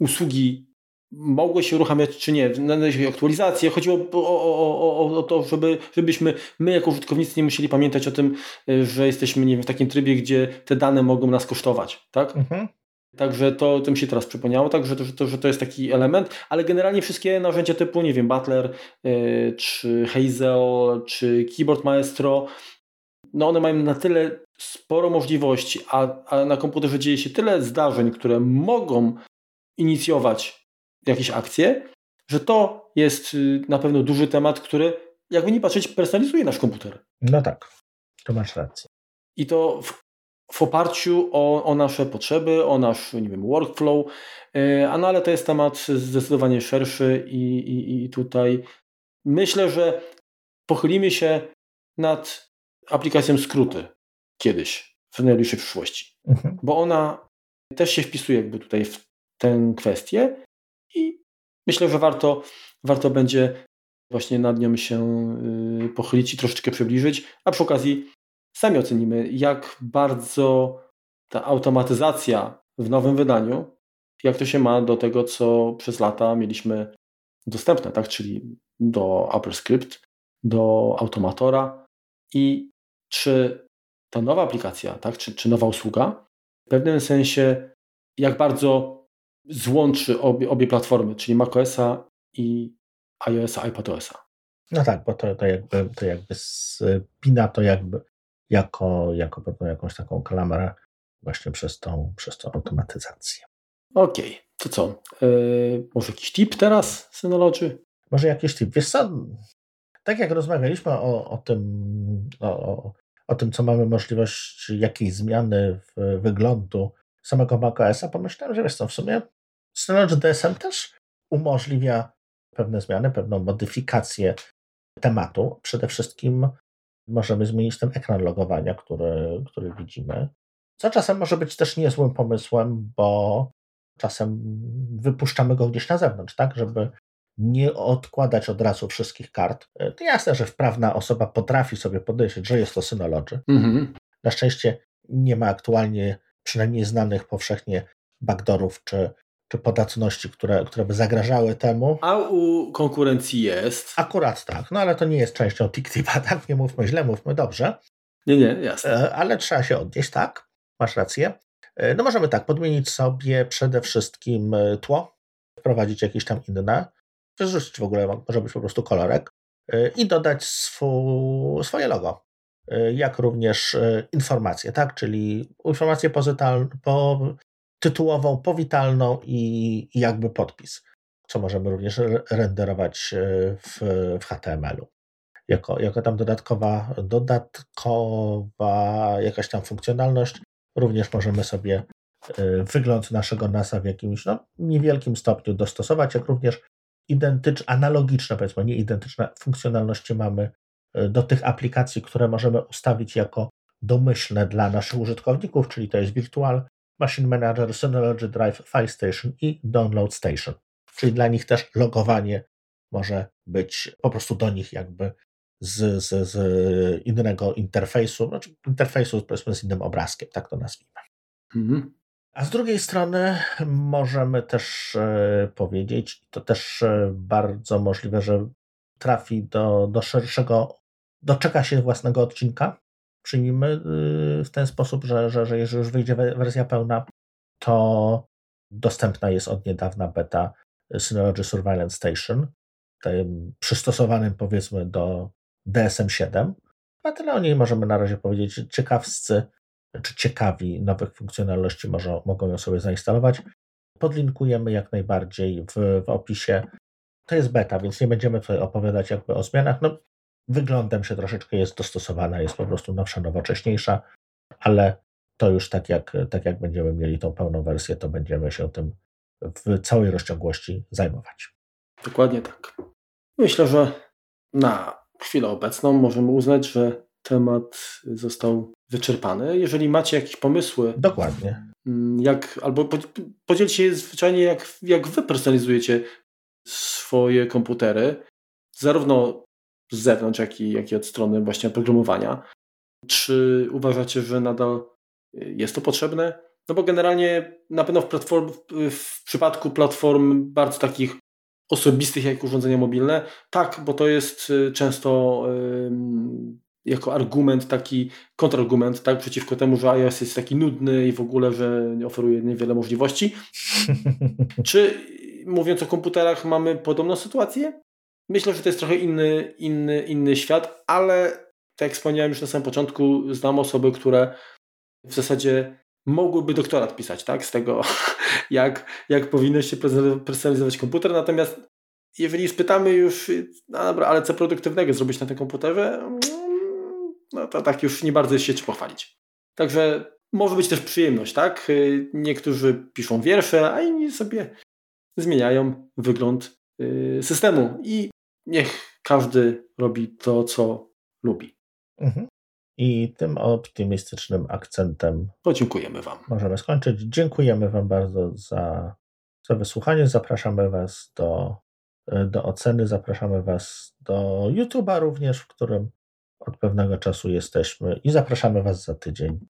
usługi mogły się uruchamiać, czy nie. Należy aktualizację. Chodziło o, o, o, o, to, żeby, żebyśmy my jako użytkownicy nie musieli pamiętać o tym, y, że jesteśmy nie wiem, w takim trybie, gdzie te dane mogą nas kosztować. Tak? Mhm. Także to, to mi się teraz przypomniało, także to, że, to, że to jest taki element, ale generalnie wszystkie narzędzia typu, nie wiem, Butler, yy, czy Hazel, czy Keyboard Maestro, no one mają na tyle sporo możliwości, a, a na komputerze dzieje się tyle zdarzeń, które mogą inicjować jakieś akcje, że to jest y, na pewno duży temat, który jakby nie patrzeć personalizuje nasz komputer. No tak, to masz rację. I to w, w oparciu o, o, nasze potrzeby, o nasz nie wiem, workflow, a no ale to jest temat zdecydowanie szerszy i, i, i tutaj myślę, że pochylimy się nad aplikacją skróty kiedyś, w najbliższej przyszłości. Mhm. Bo ona też się wpisuje jakby tutaj w tę kwestię i myślę, że warto, warto będzie właśnie nad nią się y, pochylić i troszeczkę przybliżyć, a przy okazji sami ocenimy, jak bardzo ta automatyzacja w nowym wydaniu, jak to się ma do tego, co przez lata mieliśmy dostępne, tak? czyli do AppleScript, do Automatora i czy ta nowa aplikacja, tak? czy, czy nowa usługa w pewnym sensie jak bardzo złączy obie, obie platformy, czyli macOSa i iOSa, iPadOSa. No tak, bo to, to, jakby, to jakby spina to jakby jako, jako pewną jakąś taką klamrę właśnie przez tą, przez tą automatyzację. Okej, okay. to co? Yy, może jakiś tip teraz, Synology? Może jakiś tip. Wiesz co, tak jak rozmawialiśmy o, o tym, o, o tym, co mamy możliwość jakiejś zmiany w wyglądu samego macOSa, pomyślałem, że wiesz co, w sumie Synology DSM też umożliwia pewne zmiany, pewną modyfikację tematu. Przede wszystkim możemy zmienić ten ekran logowania, który, który widzimy, co czasem może być też niezłym pomysłem, bo czasem wypuszczamy go gdzieś na zewnątrz, tak, żeby nie odkładać od razu wszystkich kart. To jasne, że wprawna osoba potrafi sobie podejrzeć, że jest to Synology. Mhm. Na szczęście nie ma aktualnie, przynajmniej znanych powszechnie, backdoorów czy czy podatności, które, które by zagrażały temu. A u konkurencji jest? Akurat tak, no ale to nie jest częścią TikTipa, tak? Nie mówmy źle, mówmy dobrze. Nie, nie, jasne. E, ale trzeba się odnieść, tak? Masz rację. E, no możemy tak, podmienić sobie przede wszystkim e, tło, wprowadzić jakieś tam inne, wyrzucić w ogóle, może być po prostu kolorek i dodać swój, swoje logo. Jak również informacje, tak? Czyli informacje pozytalne, po, tytułową, powitalną i, jakby podpis, co możemy również renderować e, w, w HTML-u. Jako, jako tam dodatkowa, dodatkowa jakaś tam funkcjonalność, również możemy sobie e, wygląd naszego NASA w jakimś no, niewielkim stopniu dostosować, jak również identyczne, analogiczne, powiedzmy, nie identyczne funkcjonalności mamy e, do tych aplikacji, które możemy ustawić jako domyślne dla naszych użytkowników, czyli to jest Virtual Machine Manager, Synology Drive, File Station i Download Station. Czyli dla nich też logowanie może być po prostu do nich jakby z, z, z innego interfejsu, znaczy interfejsu powiedzmy z innym obrazkiem, tak to nazwijmy. Mhm. A z drugiej strony możemy też e, powiedzieć, to też e, bardzo możliwe, że trafi do, do szerszego, doczeka się własnego odcinka, przyjmijmy y, w ten sposób, że, że, że jeżeli już wyjdzie wersja pełna, to dostępna jest od niedawna beta Synology Surveillance Station, przystosowanym powiedzmy do DSM-7. A tyle o niej możemy na razie powiedzieć. Ciekawscy czy ciekawi nowych funkcjonalności może, mogą ją sobie zainstalować. Podlinkujemy jak najbardziej w, w opisie. To jest beta, więc nie będziemy tutaj opowiadać jakby o zmianach. No, wyglądem się troszeczkę jest dostosowana, jest po prostu nowsza, nowocześniejsza, ale to już tak jak, tak jak będziemy mieli tą pełną wersję, to będziemy się tym w całej rozciągłości zajmować. Dokładnie tak. Myślę, że na chwilę obecną możemy uznać, że temat został wyczerpany. Jeżeli macie jakieś pomysły. Dokładnie. Mm, jak, albo podzielcie się zwyczajnie, jak, jak wy personalizujecie swoje komputery, zarówno z zewnątrz, jak i, jak i od strony właśnie oprogramowania. Czy uważacie, że nadal jest to potrzebne? No bo generalnie na pewno w, platform, w przypadku platform bardzo takich osobistych jak urządzenia mobilne, tak, bo to jest y, często jako argument, taki kontrargument, tak, przeciwko temu, że iOS jest taki nudny i w ogóle, że oferuje niewiele możliwości. Czy mówiąc o komputerach mamy podobną sytuację? Myślę, że to jest trochę inny, inny, inny świat, ale tak jak wspomniałem już na samym początku, znam osoby, które w zasadzie mogłyby doktorat pisać, tak? Z tego, jak, jak powinno się personalizować komputer. Natomiast jeżeli spytamy już, no dobra, ale co produktywnego zrobić na tym komputerze, no to tak już nie bardzo jest się czy pochwalić. Także może być też przyjemność, tak? Niektórzy piszą wiersze, a inni sobie zmieniają wygląd systemu i niech każdy robi to, co lubi. Mhm. I tym optymistycznym akcentem podziękujemy Wam. Możemy skończyć. Dziękujemy Wam bardzo za, za wysłuchanie. Zapraszamy Was do, do oceny, zapraszamy Was do YouTube'a również, w którym od pewnego czasu jesteśmy i zapraszamy Was za tydzień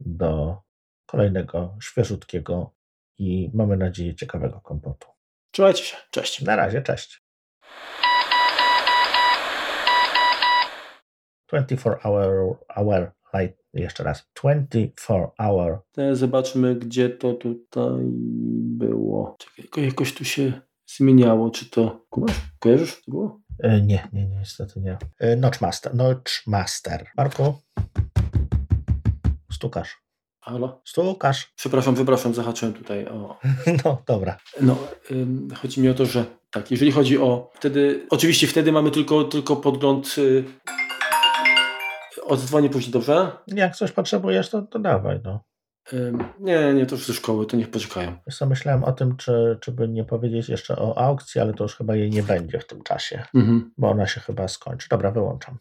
do kolejnego świeżutkiego i mamy nadzieję ciekawego kompotu. Trzymajcie się. Cześć. Na razie, cześć. 24 hour, hour light, jeszcze raz, 24 hour. Teraz zobaczmy, gdzie to tutaj było. Czekaj, jakoś tu się zmieniało, czy to, kojarzysz, co było? E, nie, nie, nie, niestety nie. E, Notchmaster, Notchmaster. Marku, stukasz. Halo? Stukasz. Przepraszam, przepraszam, zahaczyłem tutaj o... No, dobra. No, chodzi mi o to, że tak, jeżeli chodzi o wtedy, oczywiście wtedy mamy tylko, tylko podgląd y, Odzwonię później, dobrze? Jak coś potrzebujesz, to, to dawaj, no. Nie, nie, to już ze szkoły, to niech poczekają. Wiesz myślałem o tym, czy, czy by nie powiedzieć jeszcze o aukcji, ale to już chyba jej nie będzie w tym czasie, mhm. bo ona się chyba skończy. Dobra, wyłączam.